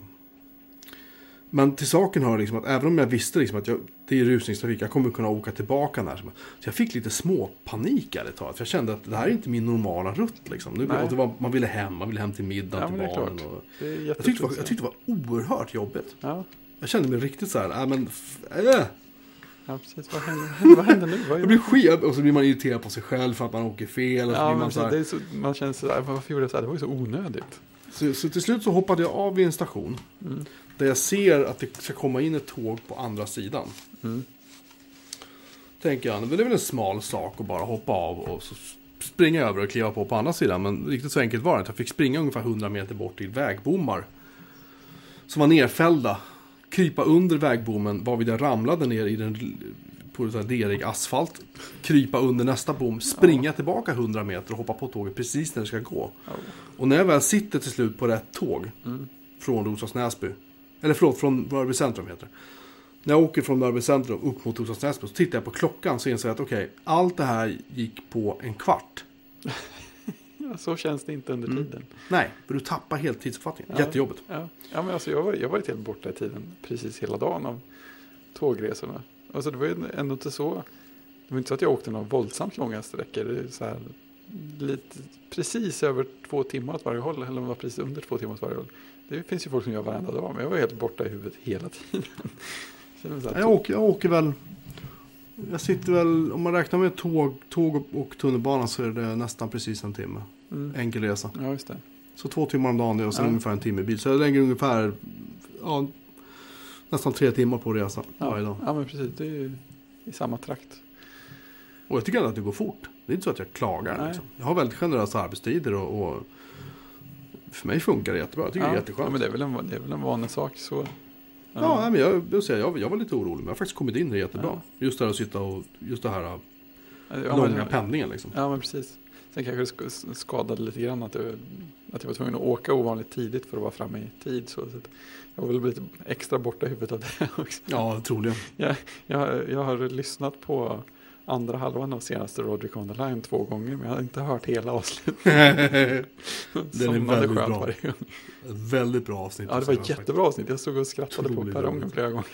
Men till saken hör liksom att även om jag visste liksom att jag, det är rusningstrafik, jag kommer kunna åka tillbaka när. Så jag fick lite små panik ärligt talat. För jag kände att det här är inte min normala rutt liksom. Nu, det var, man ville hem, man ville hem till middag Ja, till barnen. Och, jag, tyckte det var, jag tyckte det var oerhört jobbigt. Ja, Jag kände mig riktigt så här, äh, men äh. ja, precis. Vad händer, <laughs> vad händer nu? Vad Jag blir skev och så blir man irriterad på sig själv för att man åker fel. Och så Ja, blir man, så här, så, man känner så här, varför gjorde jag så här? Det var ju så onödigt. så, så till slut så hoppade jag av vid en station. Mm. Där jag ser att det ska komma in ett tåg på andra sidan. Mm. Tänker jag, det är väl en smal sak att bara hoppa av och så springa över och kliva på på andra sidan. Men riktigt så enkelt var det inte. Jag fick springa ungefär 100 meter bort till vägbommar. Som var nerfällda. Krypa under vägbommen varvid jag ramlade ner i den på derig asfalt. Krypa under nästa bom, springa tillbaka 100 meter och hoppa på tåget precis när det ska gå. Ja. Och när jag väl sitter till slut på rätt tåg Mm. från Roslags Näsby. Eller förlåt, från Mörby centrum heter det. När jag åker från Mörby centrum upp mot Roslags Näsby så tittar jag på klockan så inser jag att okej, allt det här gick på en kvart. <laughs> så känns det inte under Mm. tiden. Nej, för du tappar helt tidsuppfattningen. Ja. Jättejobbigt. Ja, ja men alltså jag har jag varit helt borta i tiden precis hela dagen av tågresorna. Alltså det var ju ändå inte så. Det var inte så att jag åkte några våldsamt långa sträckor. Så här, lite, precis över två timmar åt varje håll. Eller var precis under två timmar åt varje håll. Det finns ju folk som gör varenda dag. Men jag var helt borta i huvudet hela tiden. <laughs> Jag åker, jag åker väl... Jag sitter väl, om man räknar med tåg, tåg och- och tunnelbana så är det nästan precis en timme. mm. Enkel resa. Ja, just det. Så två timmar om dagen det och sen Ja. ungefär en timme i bil. Så jag lägger ungefär ja, nästan tre timmar på att resa Ja. varje dag. ja, men precis. Det är ju i samma trakt. Och jag tycker ändå att det går fort. Det är inte så att jag klagar. Liksom. Jag har väldigt generösa arbetstider och, och för mig funkar det jättebra. Jag tycker det är ja, jätteskönt. Ja, men det är väl en, det är väl en vanlig sak. Så. Ja, nej, men jag, jag, säger, jag, jag var lite orolig men jag har faktiskt kommit in i det jättebra. Ja. Just det här att sitta och, just det här Ja, långa men- pendlingen liksom. Ja, men precis. Sen kanske det sk- skadade lite grann att jag, att jag var tvungen att åka ovanligt tidigt för att vara framme i tid. Så, så att jag var väl lite extra borta i huvudet av det <laughs> också. Ja, troligen. Jag, jag, jag har lyssnat på andra halvan av senaste Roderick on the Line två gånger, men jag har inte hört hela avsnittet. <laughs> <laughs> Somnade väldigt skönt bra. väldigt bra avsnitt. Ja, det var ett jättebra avsnitt. Jag stod och skrattade på Otroligt perrongen roligt. flera gånger.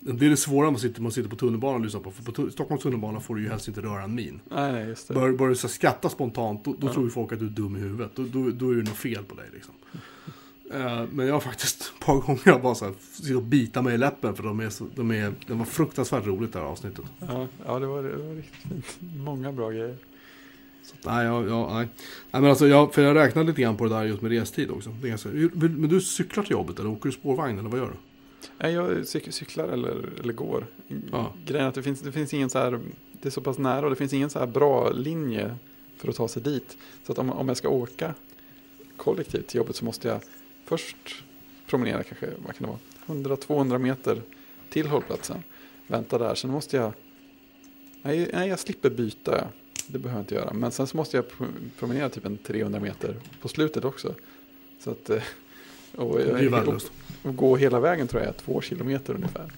Det är det svåra man sitter, man sitter på tunnelbanan och lyssnar på. För på Stockholms tunnelbana får du ju helst inte röra en min. Nej, just det. Bör, börjar du skratta spontant, då, då Ja. tror ju folk att du är dum i huvudet. Då, då, då är det något fel på dig liksom. Eh, men jag har faktiskt ett par gånger bara så här, och bitar mig i läppen för de är så, de är, det var fruktansvärt roligt det här avsnittet. Ja, ja det, var, det var riktigt fint. <laughs> Många bra grejer. Så, nej, jag, jag, nej. nej, men alltså jag, för jag räknade lite grann på det där just med restid också. Det är ganska, men du cyklar till jobbet eller åker du spårvagn eller vad gör du? Nej, jag cyk- cyklar eller, eller går. Ja. Grejen är att det finns, det finns ingen så här, det är så pass nära och det finns ingen så här bra linje för att ta sig dit. Så att om, om jag ska åka kollektivt till jobbet så måste jag först promenera kanske, vad kan det vara, 100-200 meter till hållplatsen. Vänta där, sen måste jag, nej, nej jag slipper byta, det behöver jag inte göra. Men sen så måste jag pro- promenera typ en 300 meter på slutet också. Så att, eh, och, Det värdelöst. och gå hela vägen tror jag är två kilometer ungefär.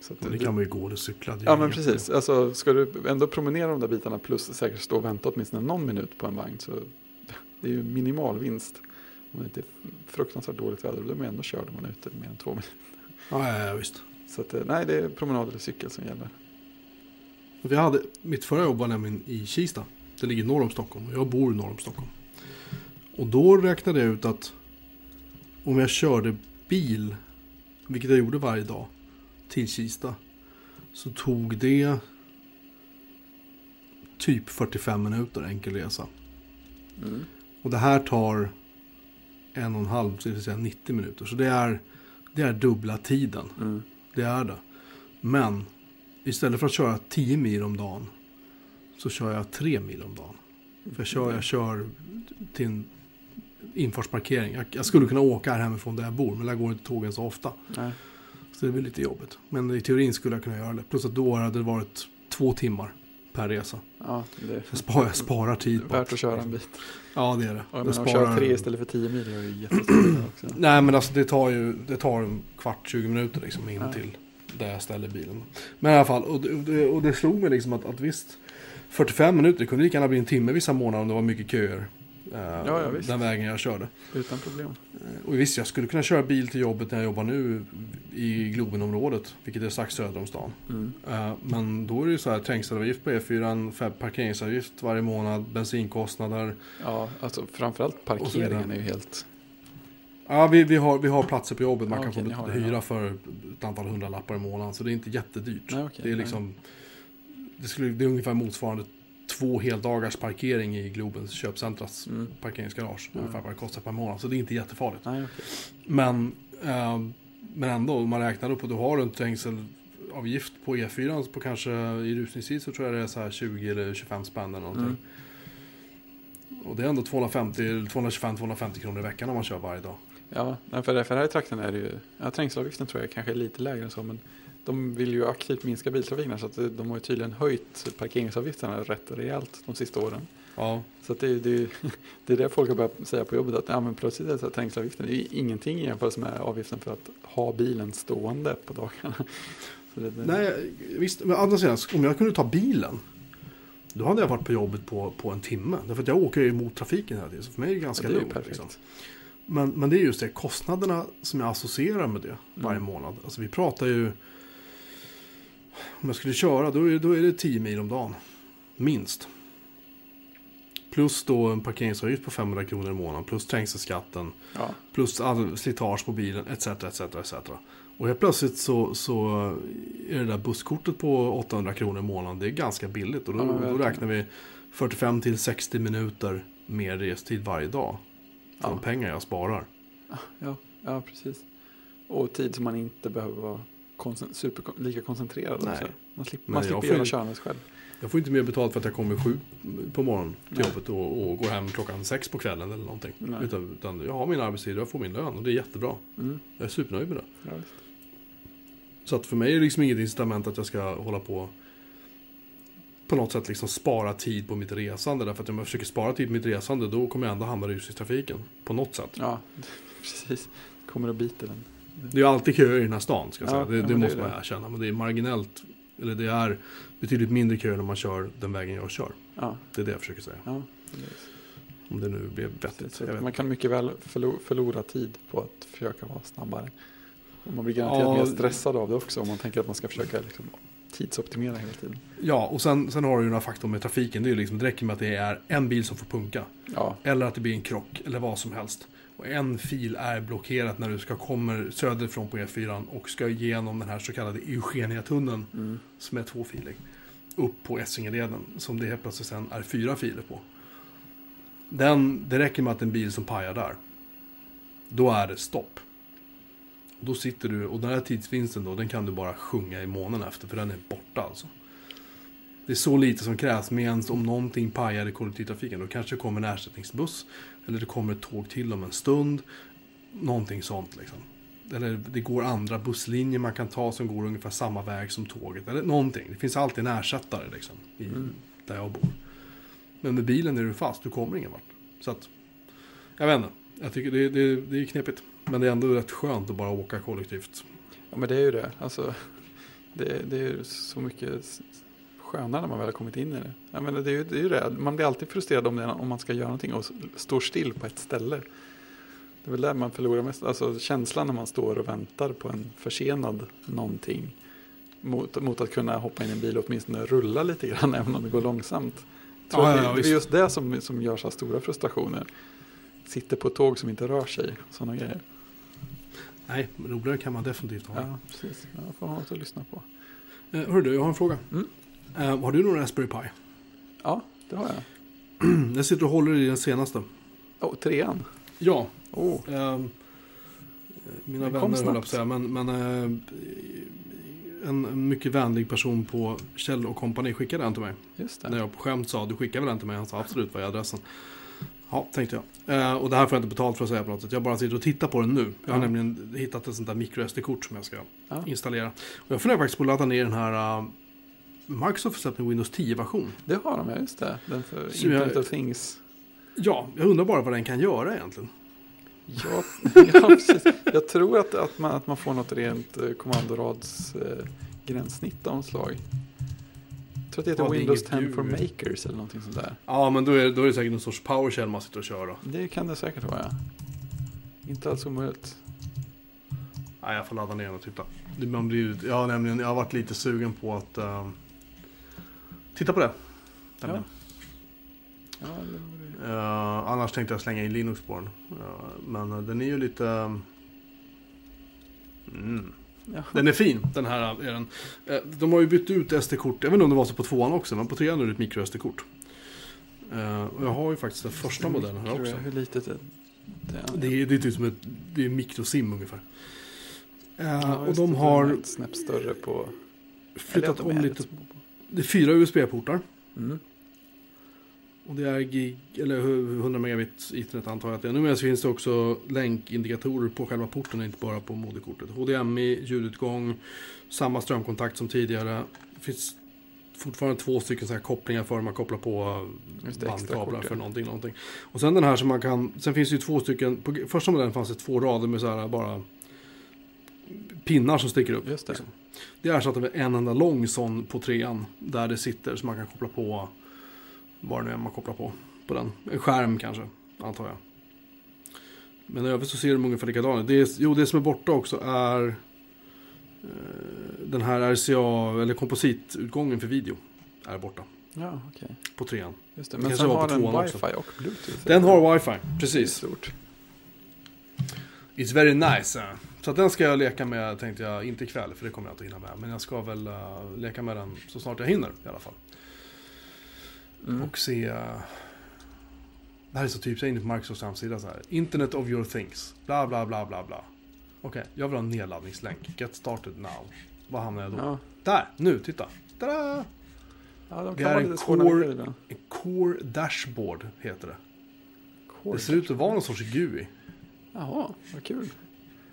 Så Men det kan man ju gå eller cykla. det Ja men precis, alltså, ska du ändå promenera de där bitarna plus säkert stå och vänta åtminstone någon minut på en vagn så det är ju minimal vinst. Om det inte är fruktansvärt dåligt väder då är man ändå körd om man är ute mer än två minuter. Ja, ja, ja, visst. Så att, eh, nej, det är promenad eller cykel som gäller. Vi hade, mitt förra jobb var nämligen i Kista. Det ligger norr om Stockholm och jag bor norr om Stockholm. Och då räknade jag ut att om jag körde bil, vilket jag gjorde varje dag, till Kista. Så tog det typ 45 minuter enkel resa. Mm. Och det här tar en och en halv, det vill säga 90 minuter. Så det är, det är dubbla tiden. Mm. Det är det. Men istället för att köra 10 mil om dagen så kör jag 3 mil om dagen. För jag kör, jag kör till en infartsparkering. Jag, jag skulle kunna åka här hemifrån där jag bor men där går inte tågen så ofta. Nej. Så det väl lite jobbigt. Men i teorin skulle jag kunna göra det. Plus att då hade det varit två timmar per resa. Ja, det Jag sparar, jag sparar tid. värt att köra en bit. Ja, det är det. Och jag Jag menar, att köra tre istället för tio mil är ju jättestor också. <clears throat> Nej, men alltså det tar ju det tar en kvart, 20 minuter liksom in Ja. till där jag ställer bilen. Men i alla fall, och det, och det, det slog mig liksom att, att visst, 45 minuter, det kunde lika gärna bli en timme vissa månader om det var mycket köer. Eh, ja, visst. Den vägen jag körde. Utan problem. Eh, Och visst, jag skulle kunna köra bil till jobbet när jag jobbar nu i Globenområdet, vilket är strax söder om stan. Mm. Eh, Men då är det ju så här trängselavgift på E4, fem- parkeringsavgift varje månad, bensinkostnader. Ja, alltså framförallt parkeringen är ju helt... Ja, vi, vi, har, vi har platser på jobbet man Ja, kan okej, få det, hyra ja. för ett antal hundralappar i månaden. Så det är inte jättedyrt. Nej, okej, det är nej. liksom det, skulle, det är ungefär motsvarande två heldagars parkering i Globens köpcentras Mm. parkeringsgarage. Ja. Ungefär vad det kostar per månad. Så det är inte jättefarligt. Nej, okej. Men, eh, men ändå, om man räknar upp och du har en trängselavgift på E4 på kanske i rusningstid så tror jag det är så här 20 eller 25 spänn eller någonting. Mm. Och det är ändå 250, 225-250 kronor i veckan om man kör varje dag. Ja, för, för här i trakten är det ju, ja, trängselavgiften tror jag kanske är lite lägre än så, men de vill ju aktivt minska biltrafiken så att de har ju tydligen höjt parkeringsavgifterna rätt rejält de sista åren. Ja, Så att det, är- det, <laughs> det är det folk har börjat säga på jobbet, att ja, men plötsligt är det så här, trängselavgiften, det är ingenting i jämförelse med avgiften för att ha bilen stående på dagarna. <laughs> Så det, det, Nej, visst. Men andra sidan, om jag kunde ta bilen. Då hade jag varit på jobbet på, på en timme. Därför att jag åker ju mot trafiken hela tiden. Så för mig är det ganska Ja, det är ju lugnt. perfekt. Liksom. Men, men det är just det, kostnaderna som jag associerar med det varje Mm. månad. Alltså vi pratar ju... Om jag skulle köra, då är, då är det 10 mil om dagen. Minst. Plus då en parkeringsavgift på 500 kronor i månaden. Plus trängselskatten. Ja, Plus all slitage på bilen, etc. etc, etc. Och helt plötsligt så, så är det där busskortet på 800 kronor i månaden, det är ganska billigt. Och då, Ja, då räknar vi 45 till 60 minuter mer restid varje dag. För Ja. de pengar jag sparar. ja, ja, precis. Och tid som man inte behöver vara koncent- super, lika koncentrerad. Nej. Också. Man, slipper Men man jag slipper får göra körandet själv. Jag får inte mer betalt för att jag kommer sju på morgonen till Nej. jobbet och, och går hem klockan sex på kvällen eller någonting. Nej. Utan, utan jag har min arbetstid och jag får min lön och det är jättebra. Mm. Jag är supernöjd med det. Ja, visst. Så att för mig är det liksom inget incitament att jag ska hålla på på något sätt liksom spara tid på mitt resande. Därför att om jag försöker spara tid på mitt resande då kommer jag ändå hamna i trafiken På något sätt. ja, <laughs> precis. Kommer och biter den. Det är alltid köer i den här stan ska jag säga. Ja, det det det måste är man det. erkänna. Men det är marginellt. Eller det är betydligt mindre köer när man kör den vägen jag kör. Ja, Det är det jag försöker säga. Om det nu blev vettigt. Man kan mycket väl förlo- förlora tid på att försöka vara snabbare. Och man blir garanterat mer stressad av det också om man tänker att man ska försöka liksom, tidsoptimera hela tiden. Ja, och sen, sen har du ju några faktorer med trafiken. Det, är liksom, det räcker med att det är en bil som får punka. Ja, Eller att det blir en krock, eller vad som helst. Och en fil är blockerat när du ska kommer söderifrån på E4 och ska igenom den här så kallade Eugenia-tunneln mm. som är tvåfilig. Upp på Essingeleden som det helt plötsligt sen är fyra filer på. Den, det räcker med att en bil som pajar där. Då är det stopp. Då sitter du, och den här tidsvinsten då, den kan du bara sjunga i månen efter för den är borta alltså. Det är så lite som krävs, medan om någonting pajar i kollektivtrafiken då kanske det kommer en ersättningsbuss. Eller det kommer ett tåg till om en stund. Någonting sånt liksom. Eller det går andra busslinjer man kan ta som går ungefär samma väg som tåget. Eller någonting. Det finns alltid en ersättare liksom. I, Mm. Där jag bor. Men med bilen är du fast, du kommer ingen vart. Så att, jag vet inte. Jag tycker det, det, det är knepigt. Men det är ändå rätt skönt att bara åka kollektivt. ja, men det är ju det. Alltså, det, det är ju så mycket skönare när man väl har kommit in i det. Jag menar, det, är ju, det är ju det. Man blir alltid frustrerad om, det, om man ska göra någonting och står still på ett ställe. Det är väl där man förlorar mest. Alltså känslan när man står och väntar på en försenad någonting. Mot, mot att kunna hoppa in i en bil och åtminstone rulla lite grann <laughs> även om det går långsamt. Tror Ja, det, ja, det är just det som, som gör så här stora frustrationer. Sitter på ett tåg som inte rör sig. Sådana grejer. Nej, roligare kan man definitivt ha. Ja, precis. Jag får ha något att lyssna på. Eh, hörru du, jag har en fråga. Mm. Eh, har du någon Raspberry Pi? Ja, det har jag. <clears throat> jag sitter och håller i den senaste. Oh, trean. Ja, Oh, ehm, mina Den vänner höll jag säga. Men, men eh, en mycket vänlig person på Kjell och Company skickade den till mig. just det. När jag på skämt sa du skickar väl den till mig? Han sa absolut vad är adressen. Ja, tänkte jag. Eh, och det här får jag inte betalt för att säga på något sätt. Jag bara sitter och tittar på den nu. Jag har Ja. nämligen hittat ett sånt där micro SD-kort som jag ska Ja. installera. Och jag funderar faktiskt på att ladda ner den här... Microsoft har släppt en Windows 10-version. Det har de, ja just det. Den för Så jag- Internet of Things. Ja, jag undrar bara vad den kan göra egentligen. Ja, <laughs> ja precis. Jag tror att, att, man, att man får något rent eh, kommandorads eh, av något slag. Jag tror att det heter Ja, det Windows inget 10 for djur. Makers eller någonting sånt där. Ja, men då är, då är det säkert någon sorts PowerShell man sitter och kör då. Det kan det säkert vara, ja. Inte alls omöjligt. Nej, jag får ladda ner den och titta. Det- Man blir, jag, har nämligen, jag har varit lite sugen på att ehm, titta på det. Ja. Ja, det Eh, annars tänkte jag slänga in Linux på den. Eh, men eh, den är ju lite... Mm. ja. Den är fin, den här är den. De har ju bytt ut SD-kort, jag vet inte om det var så på tvåan också, men på trean är det ett micro SD-kort. Eh, och jag har ju faktiskt den första modellen här också. Hur litet är det? Det är, det är typ som ett det är mikrosim ungefär. Ja, och de har snäpp större på... flyttat om lite. på. Det är fyra USB-portar. Mm. Och det är gig, eller 100 megabit internet antar jag att det är. Numera finns det också länkindikatorer på själva porten, inte bara på moderkortet. HDMI, ljudutgång, samma strömkontakt som tidigare. Det finns fortfarande två stycken så här kopplingar för man kopplar på bandkablar för någonting, någonting. Och sen den här som man kan, sen finns det ju två stycken, på första modellen fanns det två rader med så här bara pinnar som sticker upp. Just det. liksom. Det är ersatt av en enda lång sån på trean. Där det sitter så man kan koppla på Vad det nu är man kopplar på. På den. En skärm kanske, antar jag. Men i övrigt så ser de ungefär likadana ut. Det Jo, det som är borta också är eh, den här RCA, eller kompositutgången för video. Är borta. Ja, okej. På trean. Just det. Men sen har den wifi också. och bluetooth. Den har wifi, precis. stort. It's very nice. eh. Så den ska jag leka med, tänkte jag, inte ikväll, för det kommer jag inte hinna med. Men jag ska väl eh, leka med den så snart jag hinner i alla fall. Mm. Och se... eh, det här är så typiskt, jag är inne på Microsofts hemsida så här. Internet of your things. Bla, bla, bla, bla, bla. Okej, jag vill ha en nedladdningslänk. Get started now. Var hamnar jag då? Ja. Där, nu, titta. Tada! ja, de Det är en core-. En Core Dashboard heter det. Core. Det ser ut att vara någon sorts GUI. Jaha, vad kul.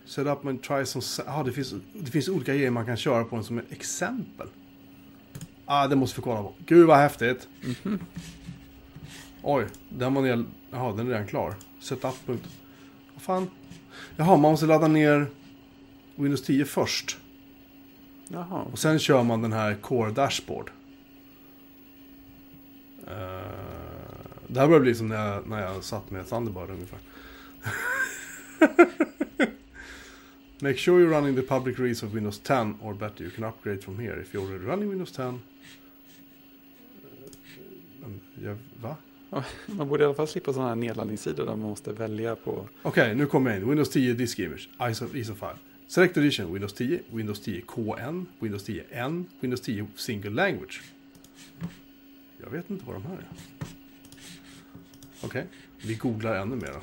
Set up and try some... Ja, det finns, det finns olika grejer man kan köra på den som ett exempel. Ah, det måste vi kolla på. Gud vad häftigt. Mhm. Oj, den var ner... Jaha, den är redan klar. Setup. Vad fan? Jaha, man måste ladda ner Windows 10 först. Jaha, Och sen kör man den här Core Dashboard. Eh, det här börjar bli som när jag, när jag satt med Thunderbird ungefär. <laughs> <laughs> Make sure you're running the public release of Windows 10 or better you can upgrade from here if you're already running Windows 10. Eh, ja, va? man borde i alla fall slippa sådana här nedladdningssidor där man måste välja på... Okej, nu kommer jag in. Windows 10 Disk Image, ISO, ISO file. Select Edition, Windows 10, Windows 10 KN, Windows 10 N, Windows 10 Single Language. Jag vet inte vad de här är. Okej, vi googlar ännu mer då.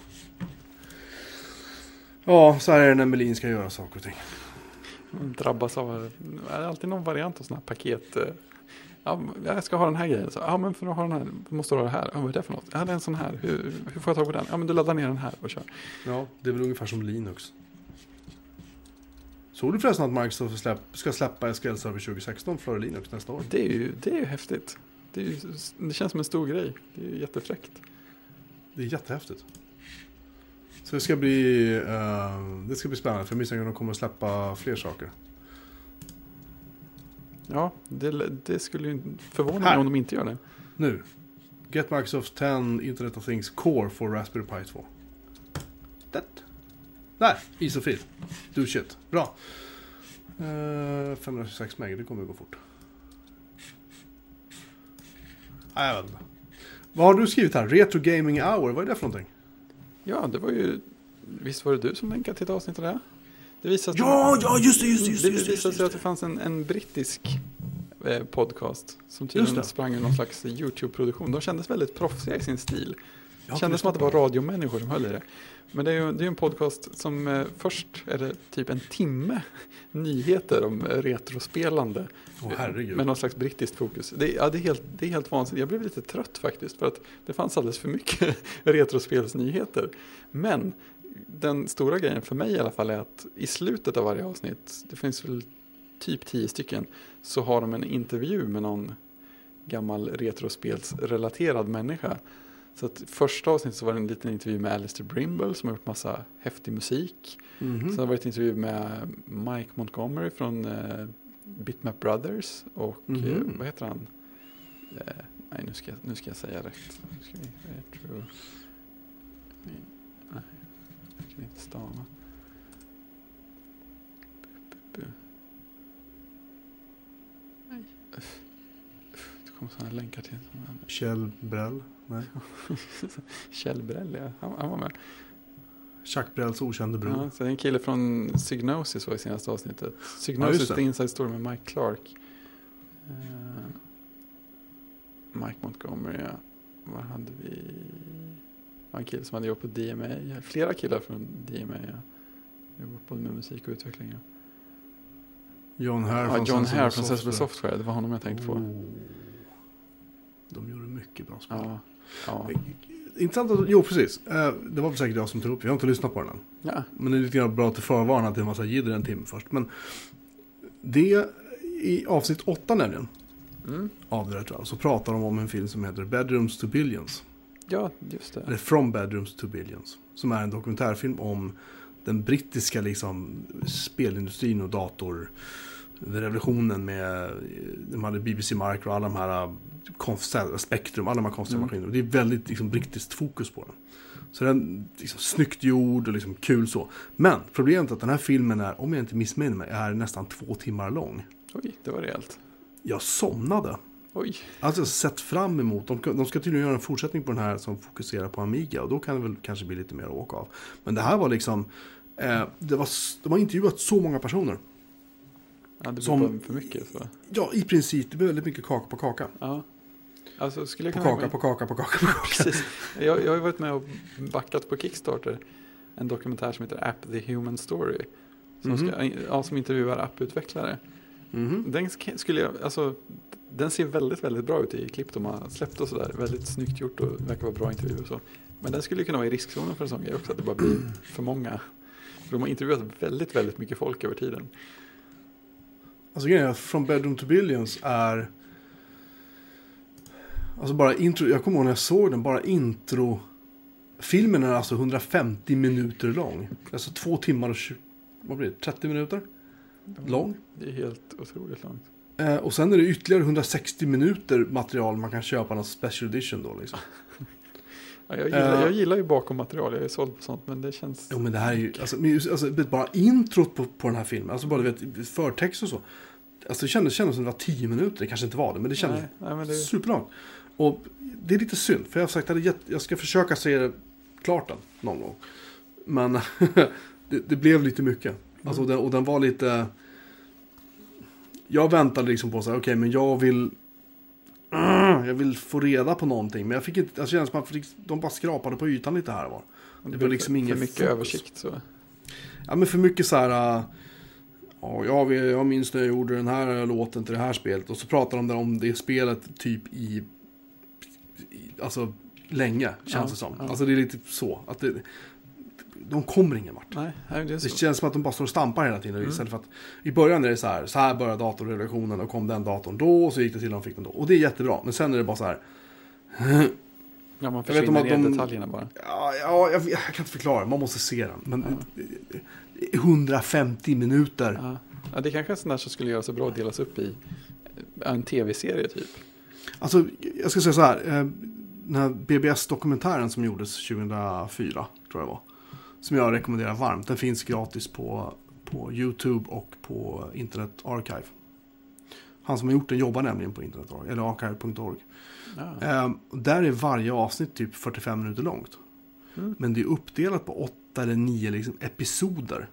Ja, så här är det när Melin ska göra saker och ting. Drabbas av... Det är alltid någon variant av sådana här paket. eh, Ja, jag ska ha den här grejen. Så, ja, men för att ha den här måste du ha det här. Ja, vad är det för något? Ja, det är en sån här. Hur, hur får jag tag på den? Ja, men du laddar ner den här och kör. Ja, det är väl ungefär som Linux. Såg du förresten att Microsoft släpp, ska släppa SQL Server 2016 före Linux nästa år? Det är ju, det är ju häftigt. Det, är ju, det känns som en stor grej. Det är ju jättefräckt. Det är jättehäftigt. Så det ska bli, eh, det ska bli spännande för jag misstänker att de kommer att släppa fler saker. Ja, det, det skulle ju förvåna Här. mig om de inte gör det. Nu. Get Microsoft 10 Internet of Things Core for Raspberry Pi 2. Det. Där, isofil. Do shit. Bra. Uh, 526 meg, det kommer gå fort. Nej, jag vet inte. Vad har du skrivit här? Retro Gaming Hour, vad är det för någonting? Ja, det var ju... Visst var det du som länkade till ett avsnitt av det? Det visade Ja, ja, just det, just det, just det, det. Just det, visade sig att det fanns en, en brittisk eh, podcast som tydligen sprang ur någon slags YouTube-produktion. De kändes väldigt proffsiga i sin stil. Det kändes som att det var radiomänniskor som höll i det. Men det är ju det är en podcast som eh, först är det typ en timme nyheter om eh, retrospelande. Herregud. Med någon slags brittiskt fokus. Det, ja, det, är helt, det är helt vansinnigt. Jag blev lite trött faktiskt. För att det fanns alldeles för mycket <laughs> retrospelsnyheter. Men den stora grejen för mig i alla fall är att i slutet av varje avsnitt, det finns väl typ tio stycken, så har de en intervju med någon gammal retrospelsrelaterad människa. Så att första avsnittet så var det en liten intervju med Alistair Brimble som har gjort massa häftig musik. Mhm. Sen har det varit intervju med Mike Montgomery från eh, Bitmap Brothers och Mhm. eh, vad heter han? Eh, nej, nu ska, jag- nu ska jag säga rätt. Nu ska vi, retro... Nej, nej, jag kan inte stava. Nej. Det kommer sådana länkar till. Kjell Brell? Nej. <laughs> Kjell Brell, ja. Han, han var med. Chuck Brells okände bror. Ja, så det är en kille från Psygnosis var i senaste avsnittet. Ja, Psygnosis, det. The Inside Story med Mike Clark. Eh, Mike Montgomery, ja. Vad hade vi? Det var en kille som hade jobbat på DMA. Ja, Flera killar från DMA, ja. Jobbat både med musik och utveckling. Ja, John Hare ja från John Hare från Software. Software, det var honom jag tänkte på. Oh. De gjorde mycket bra spel. Ja, ja. Intressant att, jo precis. Eh, Det var väl säkert jag som tog upp, jag har inte lyssnat på den än. ja. Men det är lite bra till förvarna att det är en massa jidder en timme först. Men det i avsnitt åtta nämligen Mm. av det där tror jag, så pratar de om en film som heter Bedrooms to Billions. ja, just Eller det. From Bedrooms to Billions. Som är en dokumentärfilm om den brittiska liksom, spelindustrin och dator revolutionen med, de hade BBC Mark och alla de här konst, Spektrum, alla de här konstiga Mm. maskinerna. Det är väldigt liksom, brittiskt fokus på den. Så den liksom, snyggt gjord och liksom kul så. Men problemet är att den här filmen är, om jag inte missminner mig, är nästan två timmar lång. Oj, det var rejält. Jag somnade. Oj, Alltså sett fram emot, de, de ska tydligen göra en fortsättning på den här som fokuserar på Amiga och då kan det väl kanske bli lite mer att åka av. Men det här var liksom, eh, det var, de har intervjuat så många personer. ja, det blev Som- för mycket. Så. Ja, i princip, det blir väldigt mycket kaka på kaka. Ja. Alltså, skulle På kaka, på kaka, på kaka, på kaka. Precis. Jag, jag har varit med och backat på Kickstarter en dokumentär som heter App the Human Story. Som, Mhm. ska, ja, som intervjuar apputvecklare. Mhm. Den, sk- skulle jag, alltså, den ser väldigt, väldigt bra ut i klipp de har släppt och sådär. Väldigt snyggt gjort och verkar vara bra intervju och så. Men den skulle kunna vara i riskzonen för en sån grej också, att det bara blir <clears throat> för många. För de har intervjuat väldigt, väldigt mycket folk över tiden. Alltså grejen är att From Bedroom to Billions är... Alltså bara intro, jag kommer ihåg när jag såg den, bara intro... Filmen är alltså 150 minuter lång. Alltså två timmar och 20, vad blir det, 30 minuter lång. Det är helt otroligt långt. Eh, och sen är det ytterligare 160 minuter material man kan köpa någon special edition då liksom. <laughs> Ja, jag, gillar, Eh. jag gillar ju bakom material, jag är såld på sånt, men det känns... Jo men det här är ju, alltså, men alltså bara introt på, på den här filmen, alltså bara du vet, förtext och så. Alltså det kändes, kändes som det var 10 minuter, det kanske inte var det, men det kändes nej, nej, men det, superlångt. Och det är lite synd, för jag har sagt att jag, jag ska försöka se det klart den någon gång. Men <laughs> det, det blev lite mycket. Alltså, den, och den var lite... Jag väntade liksom på så här, okej men jag vill... <clears throat> Jag vill få reda på någonting, men jag fick inte... Alltså, det att man fick, de bara skrapade på ytan lite här var. det var blir liksom för, ingen för mycket fokus. översikt. Så. Ja men för mycket så här... äh, Ja, jag, jag minns när jag gjorde den här låten till det här spelet. Och så pratar de där om det spelet typ i... alltså länge, känns Ja, det som. ja. Alltså det är lite så. Att det, de kommer ingen vart. Nej, det Det känns som att de bara står och stampar hela tiden. Mm. Istället för att i början är det så här. Så här började datorrevolutionen och kom den datorn då. Och så gick det till och de fick den då. Och det är jättebra. Men sen är det bara så här. Ja, man Jag vet om försvinner att i de- detaljerna bara. Ja, ja jag, jag kan inte förklara. Man måste se den. Men 150 minuter. Ja. Ja, det är kanske är en sån där som skulle göra så bra att delas upp i eh, en tv-serie typ. Alltså, jag ska säga så här. Den här BBS-dokumentären som gjordes 2004, tror jag var. Som jag rekommenderar varmt. Den finns gratis på, på YouTube och på Internet Archive. Han som har gjort den jobbar nämligen på Internet eller archive.org. Ja. Eh, och där är varje avsnitt typ 45 minuter långt. Mm. Men det är uppdelat på åtta eller nio liksom, episoder.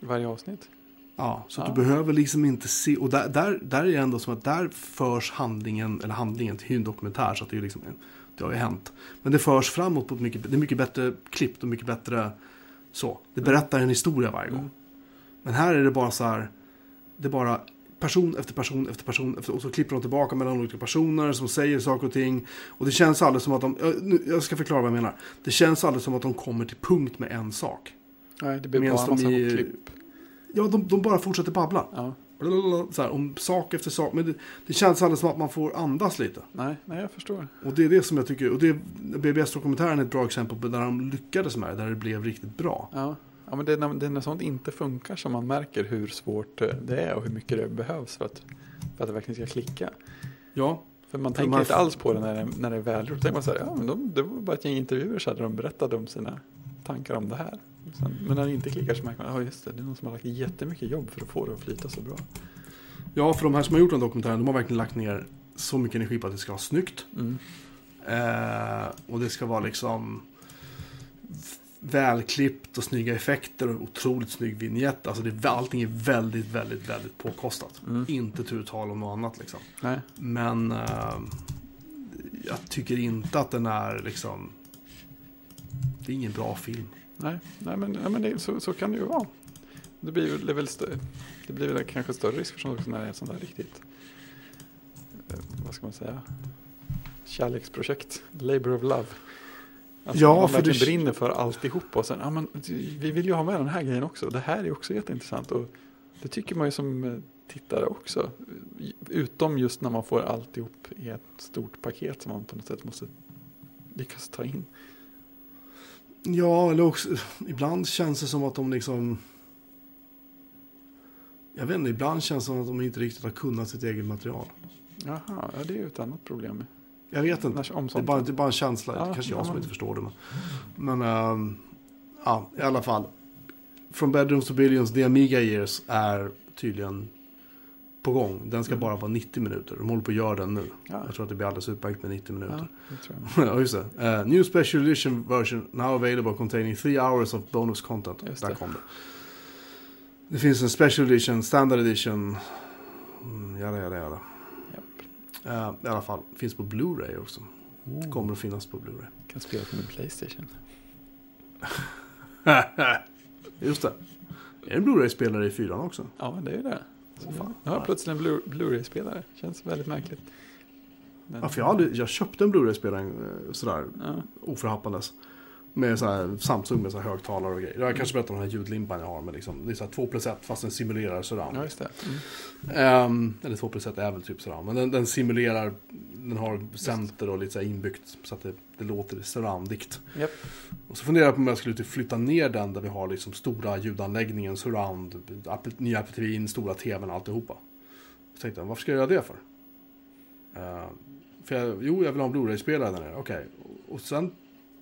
Varje avsnitt. Ja, så Ja. du behöver liksom inte se. Och där, där, där är det ändå som att där förs handlingen, eller handlingen till en dokumentär. Så att det är liksom, det har ju hänt. Men det förs framåt på ett mycket, det är mycket bättre klippt och mycket bättre så. Det berättar en historia varje gång. Mm. Men här är det bara så här, det är bara person efter person efter person. Efter, och så klipper de tillbaka mellan olika personer som säger saker och ting. Och det känns aldrig som att de, jag, ska förklara vad jag menar. Det känns aldrig som att de kommer till punkt med en sak. Nej, det blir Medan bara de massa i- klipp. Ja, de, de bara fortsätter babbla. Ja. Så här, om sak efter sak. Men det, det känns alldeles som att man får andas lite. Nej, nej, jag förstår. Och det är det som jag tycker. Och det, BBS-dokumentären är ett bra exempel på där de lyckades med det. Där det blev riktigt bra. Ja, ja men det är, när, det är när sånt inte funkar som man märker hur svårt eh, det är och hur mycket det behövs för att, för att det verkligen ska klicka. Ja, För man tänker man- inte alls på det när det, när det är välgjort. Tänker man så här, ja men de, det var bara ett gäng intervjuer så hade de berättade om sina tankar om det här. Sen, men när det inte klickar så märker man, ja just det, det är någon som har lagt jättemycket jobb för att få det att flyta så bra. ja, för de här som har gjort den dokumentären. De har verkligen lagt ner så mycket energi på att det ska vara snyggt. Mm. Eh, och det ska vara liksom välklippt och snygga effekter och otroligt snygg vignett. Alltså det, allting är väldigt, väldigt, väldigt påkostat. Mm. Inte tu tal om något annat liksom. Nej, Men eh, jag tycker inte att den är liksom... Det är ingen bra film. Nej, nej men, nej, men det, så, så kan det ju vara. Det blir, det, väl stö, det blir väl kanske större risk för sånt också när det är sånt där riktigt, eh, vad ska man säga, kärleksprojekt, labor of love. Alltså, Ja, man för det- brinner för alltihop och sen, ja men vi vill ju ha med den här grejen också. Det här är också jätteintressant och det tycker man ju som eh, tittare också. Utom just när man får alltihop i ett stort paket som man på något sätt måste lyckas ta in. Ja, eller också... Ibland känns det som att de liksom... Jag vet inte, ibland känns det som att de inte riktigt har kunnat sitt eget material. Jaha, ja, det är ju ett annat problem. Jag vet inte. Det är, bara, det är bara en känsla. Ja, det kanske jag ja, som inte förstår det. Men, men ehm, ja, i alla fall. From Bedrooms to Billions, The Amiga Years är tydligen på gång. Den ska Mm. bara vara 90 minuter. De håller på att göra den nu. Ja, Jag tror att det blir alldeles utmärkt med 90 minuter. ja. <laughs> Ja, just det. Eh, new special edition version now available containing three hours of bonus content. Just Där det. kom det. Det finns en special edition, standard edition. Mm, jada, jada, jada. Eh, I alla fall, finns på Blu-ray också. Oh, Kommer att finnas på Blu-ray. kan spela på min Playstation. <laughs> Just det. Är det en Blu-ray-spelare i fyran också? Ja, det är det. Fan. jag har plötsligt en Blu- Blu-ray-spelare. Känns väldigt märkligt. Men- Ja, för jag, hade, jag köpte en Blu-ray-spelare eh, sådär Ja, oförhappandes. Med så här Samsung med så här högtalare och grejer. Jag kanske berättat om den här ljudlimpan jag har. Men liksom, det är så här 2 plus 1 fast den simulerar surround. ja just det. Mm. Ehm, eller 2 plus 1 är väl typ surround. Men den, den simulerar, den har center och lite så inbyggt. Så att det, det låter surroundigt. Japp. Och så funderar jag på om jag skulle typ flytta ner den där vi har liksom stora ljudanläggningen, surround, Apple, nya Apple TV, in, stora tvn och alltihopa. Så tänkte jag, varför ska jag göra det för? Eh, för jag, jo, jag vill ha en Blu-ray-spelare där nere, okej. Och, och sen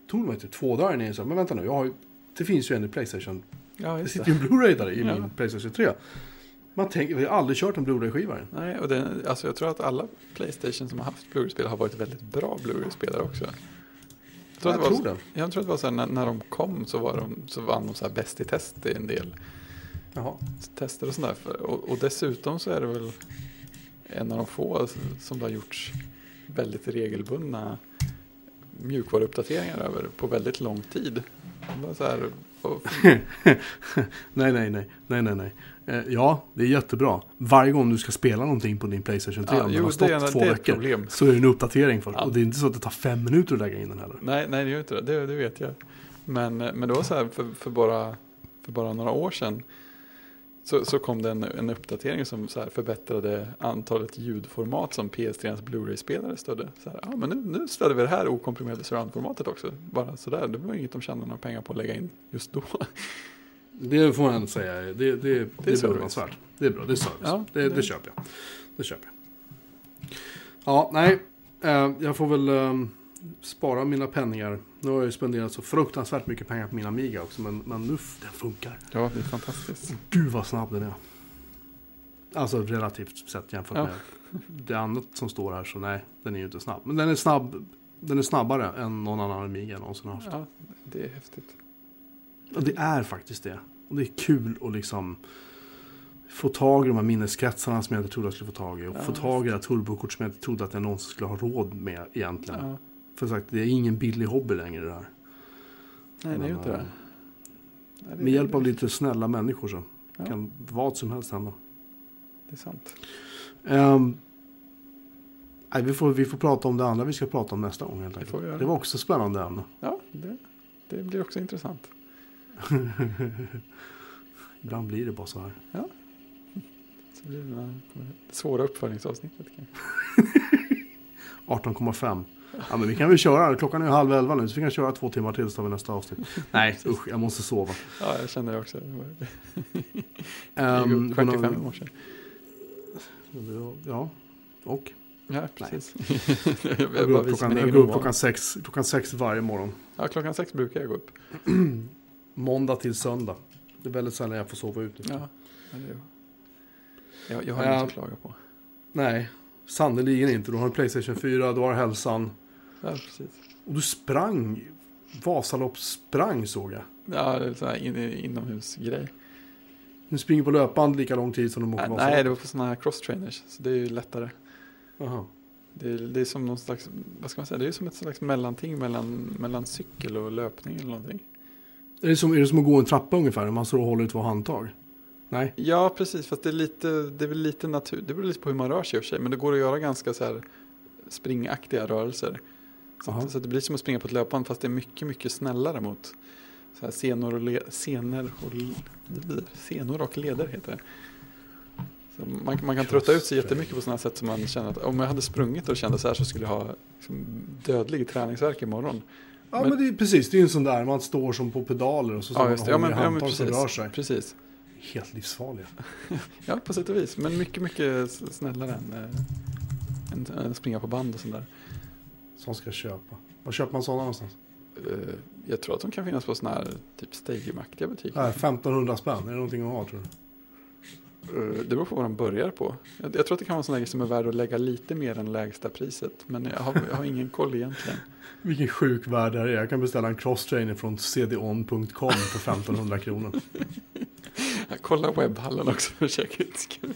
tog det mig typ två dagar innan jag sa, men vänta nu, jag har ju, det finns ju en i Playstation, Ja, det sitter ju en Blu-ray där i Ja. min Playstation 3. Man tänker, vi har aldrig kört en Blu-ray-skiva än. Nej, och det, alltså jag tror att alla Playstation som har haft Blu-ray-spel har varit väldigt bra Blu-ray-spelare också. Jag tror, Jag att det var, tror det. jag tror att det var så här, när, när de kom så, var de, så vann de så här bäst i test i en del Jaha. tester och sådär. Och, och dessutom så är det väl en av de få som det har gjorts väldigt regelbundna mjukvaruuppdateringar över på väldigt lång tid. Så här, <laughs> nej, nej, nej, nej, nej, nej. Eh, ja, det är jättebra. Varje gång du ska spela någonting på din Playstation 3, ja, om den har det, stått är, två det veckor, problem. så är det en uppdatering för. Ja. Och det är inte så att det tar fem minuter att lägga in den heller. Nej, nej det gör inte det. Det, det vet jag. Men, men det var så här för, för, bara, för bara några år sedan. Så, så kom det en, en uppdatering som så förbättrade antalet ljudformat som PS3s Blu-ray-spelare stödde. Så här, ja, men nu, nu stödde vi det här okomprimerade surroundformatet också. Bara sådär, det var inget de tjänade några pengar på att lägga in just då. Det får man säga. Det, det, det, är service. beundransvärt. Det är bra, det är service. Ja, det, det... det- köper jag. Det köper jag. Ja, nej. Eh, jag får väl eh, spara mina penningar. Nu har jag ju spenderat så fruktansvärt mycket pengar på min Amiga också. Men, men nu, den funkar. Ja, det är fantastiskt. Gud vad snabb den är. Alltså relativt sett jämfört Ja. med det annat som står här. Så nej, den är ju inte snabb. Men den är snabb. Den är snabbare än någon annan Amiga jag någonsin har haft. Ja, det är häftigt. Och det är faktiskt det. Och det är kul att liksom få tag i de här minneskretsarna som jag inte trodde jag skulle få tag i. Och Ja, få tag i det här turbokort som jag inte trodde att jag någonsin skulle ha råd med egentligen. Ja. För sagt, det är ingen billig hobby längre det här. Nej, det är ju Men, inte det. Nej, det Med hjälp av lite snälla människor så Ja. kan vad som helst hända. Det är sant. Ehm, nej, vi, får, vi får prata om det andra vi ska prata om nästa gång helt Det enkelt. göra. Det var också spännande ämne. Ja, det, det blir också intressant. <laughs> Ibland blir det bara så här. Så blir det svåra uppföljningsavsnittet. kanske. <laughs> 18,5. Ja men vi kan väl köra. Klockan är ju halv elva nu så vi kan köra två timmar till så har vi nästa avsnitt. Nej usch, jag måste sova. Ja, jag kände det också. Jag Ehm, gick upp kvart i morse. Ja, och? Ja, precis. <laughs> jag går upp klockan, jag går upp klockan, sex, klockan sex varje morgon. Ja, klockan sex brukar jag gå upp. <clears throat> Måndag till söndag. Det är väldigt sällan jag får sova ute. Ja, ja, det är jag, jag har Ja. inget att klaga på. Nej, sannerligen inte. Du har en Playstation 4, du har hälsan. Ja, precis. Och du sprang. Vasalopp sprang såg jag. Ja, det är så här in, inomhusgrej. Du springer på löpband lika lång tid som du åker Nej, Vasalopp. nej, det var på sådana här cross-trainers. Så det är ju lättare. Jaha. Det är, det är som någon slags, vad ska man säga, det är som ett slags mellanting mellan, mellan cykel och löpning eller någonting. Är det, som, är det som att gå en trappa ungefär? När man står och håller i två handtag? Nej. Ja, precis. Fast det är, lite, det är väl lite natur. Det beror lite på hur man rör sig i och för sig. Men det går att göra ganska så här springaktiga rörelser. Så, att, så att det blir som att springa på ett löpband fast det är mycket, mycket snällare mot så här senor och, le, senor och, le- senor och leder heter det. Så man, man kan trötta ut sig jättemycket på sådana sätt som man känner att om jag hade sprungit och kände så här så skulle jag ha liksom, dödlig träningsvärk imorgon. Ja men, Men- det är precis, det är ju en sån där. Man står som på pedaler och så står Ja, man. Ja, håller men, i ja, men handtag som precis. rör sig. precis. Helt livsfarliga. <laughs> Ja, på sätt och vis. Men mycket, mycket snällare än, eh, än, springa på band och sånt där. Som ska jag köpa. Var köper man sådana någonstans? Eh, jag tror att de kan finnas på sådana här typ Stadium-aktiga butiker. Här, 1500 spänn, är det någonting att ha tror du? Eh, det beror på vad de börjar på. Jag, jag tror att det kan vara sådana grejer som är värd att lägga lite mer än lägsta priset. Men jag har, jag har ingen koll egentligen. <laughs> Vilken sjuk värld det här är. Jag kan beställa en crosstrainer från cdon.com för 1500 kronor. <laughs> <laughs> Jag kollar webbhallen också för säkerhets skull.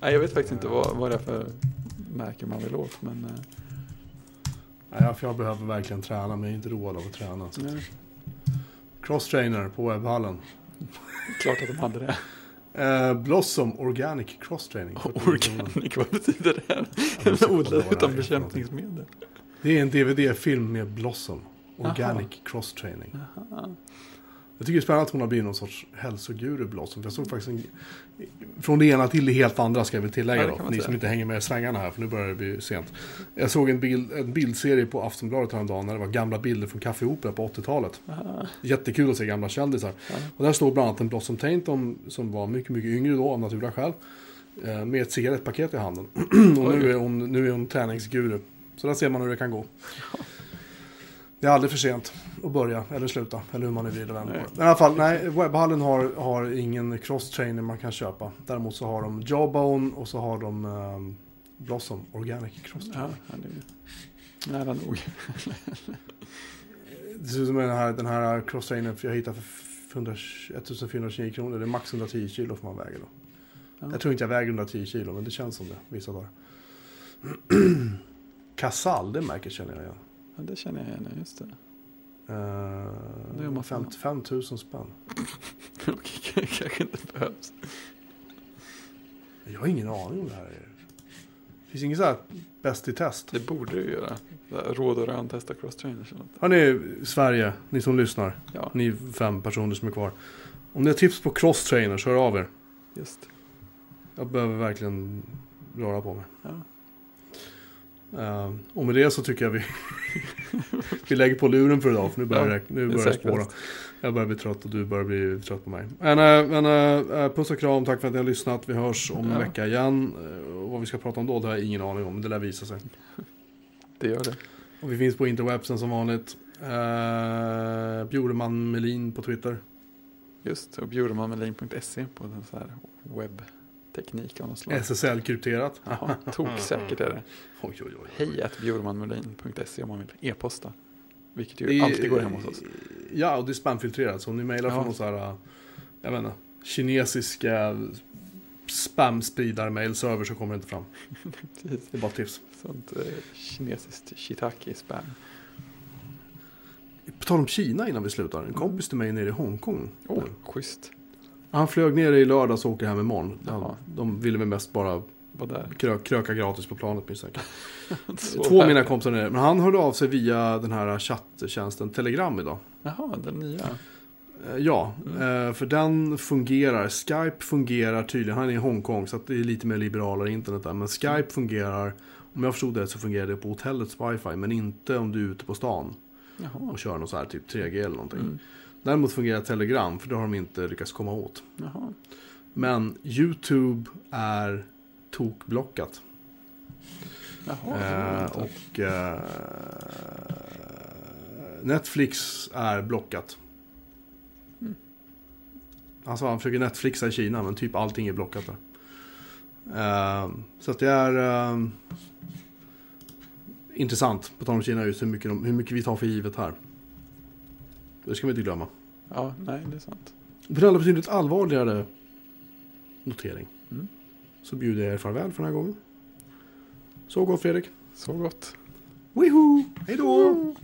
Nej, jag vet faktiskt inte vad, vad det är för märke man vill åt. Men eh, Nej, för jag behöver verkligen träna, men jag är inte road av att träna. Så. nej, Crosstrainer på webbhallen. klart att de hade det. Eh, Blossom Organic Crosstraining. <laughs> Organic, vad betyder det? kolla Odlad utan bekämpningsmedel. Det är en DVD-film med Blossom. Organic Jaha. Crosstraining. Aha. Jag tycker det är spännande att hon har blivit någon sorts hälsoguru Blossom. För jag såg faktiskt en... Från det ena till det helt andra ska jag väl tillägga Ja, då. ni som inte hänger med i svängarna här, för nu börjar det bli sent. Jag såg en, bild, en bildserie på Aftonbladet häromdagen när det var gamla bilder från Café Opera på 80-talet. Aha. Jättekul att se gamla kändisar. Ja. Och där står bland annat en Blossom Tainton som var mycket, mycket yngre då av naturliga skäl. eh, Med ett cigarettpaket i handen. <clears throat> och nu är, hon, nu är hon träningsguru. Så där ser man hur det kan gå. Det är aldrig för sent att börja eller sluta. Eller hur man nu vill vända på Nej. det. I alla fall, nej, webbhallen har, har ingen cross-trainer man kan köpa. Däremot så har de Jawbone och så har de um, Blossom Organic Cross-trainer. Ja, ja, det är nära nog. Det ser ut som den här, den här cross-trainern jag hittade för 100 1429 kronor. Det är max 110 kilo får man väga då. Ja. Jag tror inte jag väger 110 kilo, men det känns som det vissa dagar. <clears throat> Casall, det märket känner jag igen. Ja, det känner jag igen, just det. Det gör Uh, man 55 000 spänn. <laughs> Okej, kanske inte behövs. Jag har ingen aning om det här är. Det finns inget så här bäst i test. Det borde du göra. Råd och rön, testa cross-trainers. Hörni, Sverige, ni som lyssnar. Ja, Ni fem personer som är kvar. Om ni har tips på cross-trainers, hör av er. just. Jag behöver verkligen röra på mig. Ja. Uh, och med det så tycker jag vi, <laughs> vi lägger på luren för idag. För nu börjar, Ja, det, nu börjar det spåra. Jag börjar bli trött och du börjar bli trött på mig. Men, äh, men äh, puss och kram, tack för att ni har lyssnat. Vi hörs om en Ja. vecka igen. Eh, Och vad vi ska prata om då, det har jag ingen aning om. Men det lär visa sig. <laughs> Det gör det. Och vi finns på interwebsen som vanligt. Uh, Bjureman Melin på Twitter. Just, och bjuremanmelin.se på den så här webbteknik av något slag. SSL-krypterat. Toksäkert är det. <laughs> Oj, oj, oj. Hej att bjuremanmelin.se om man vill e-posta. Vilket ju Det alltid går hem hos oss. Ja, och det är spamfiltrerat. Så om ni mejlar Ja. från någon så här, äh, jag vet inte, kinesiska spam-spridar mailserver så kommer det inte fram. <laughs> Precis. Det är bara tips. Sånt eh, kinesiskt shiitake spam. På tal om Kina innan vi slutar. En kompis till mig nere i Hongkong. Åh, schysst. Han flög ner i lördags och åker hem imorgon. Jaha. De ville väl mest bara krö kröka gratis på planet misstänker <laughs> Två av mina kompisar nere. Men han hörde av sig via den här chatttjänsten Telegram idag. Jaha, den nya. Eh, Ja, Mm. för den fungerar. Skype fungerar tydligen. Han är i Hongkong så det är lite mer liberalare internet där. Men Skype fungerar. Om jag förstod det så fungerar det på hotellets wifi. Men inte om du är ute på stan Jaha. och kör någon så här typ 3G eller någonting. Mm. Däremot fungerar Telegram för det har de inte lyckats komma åt. Jaha. Men YouTube är tokblockat. Jaha, Eh, och eh, Netflix är blockat. Mm. Alltså han försöker Netflixa i Kina men typ allting är blockat där. Eh, så att det är eh, intressant på tal om Kina just hur mycket, de, hur mycket vi tar för givet här. Det ska vi inte glömma. Ja, nej, det är sant. För den betydligt allvarligare notering. Mm. Så bjuder jag er farväl för den här gången. Så gott Fredrik. Så gott. Woohoo! Hej då!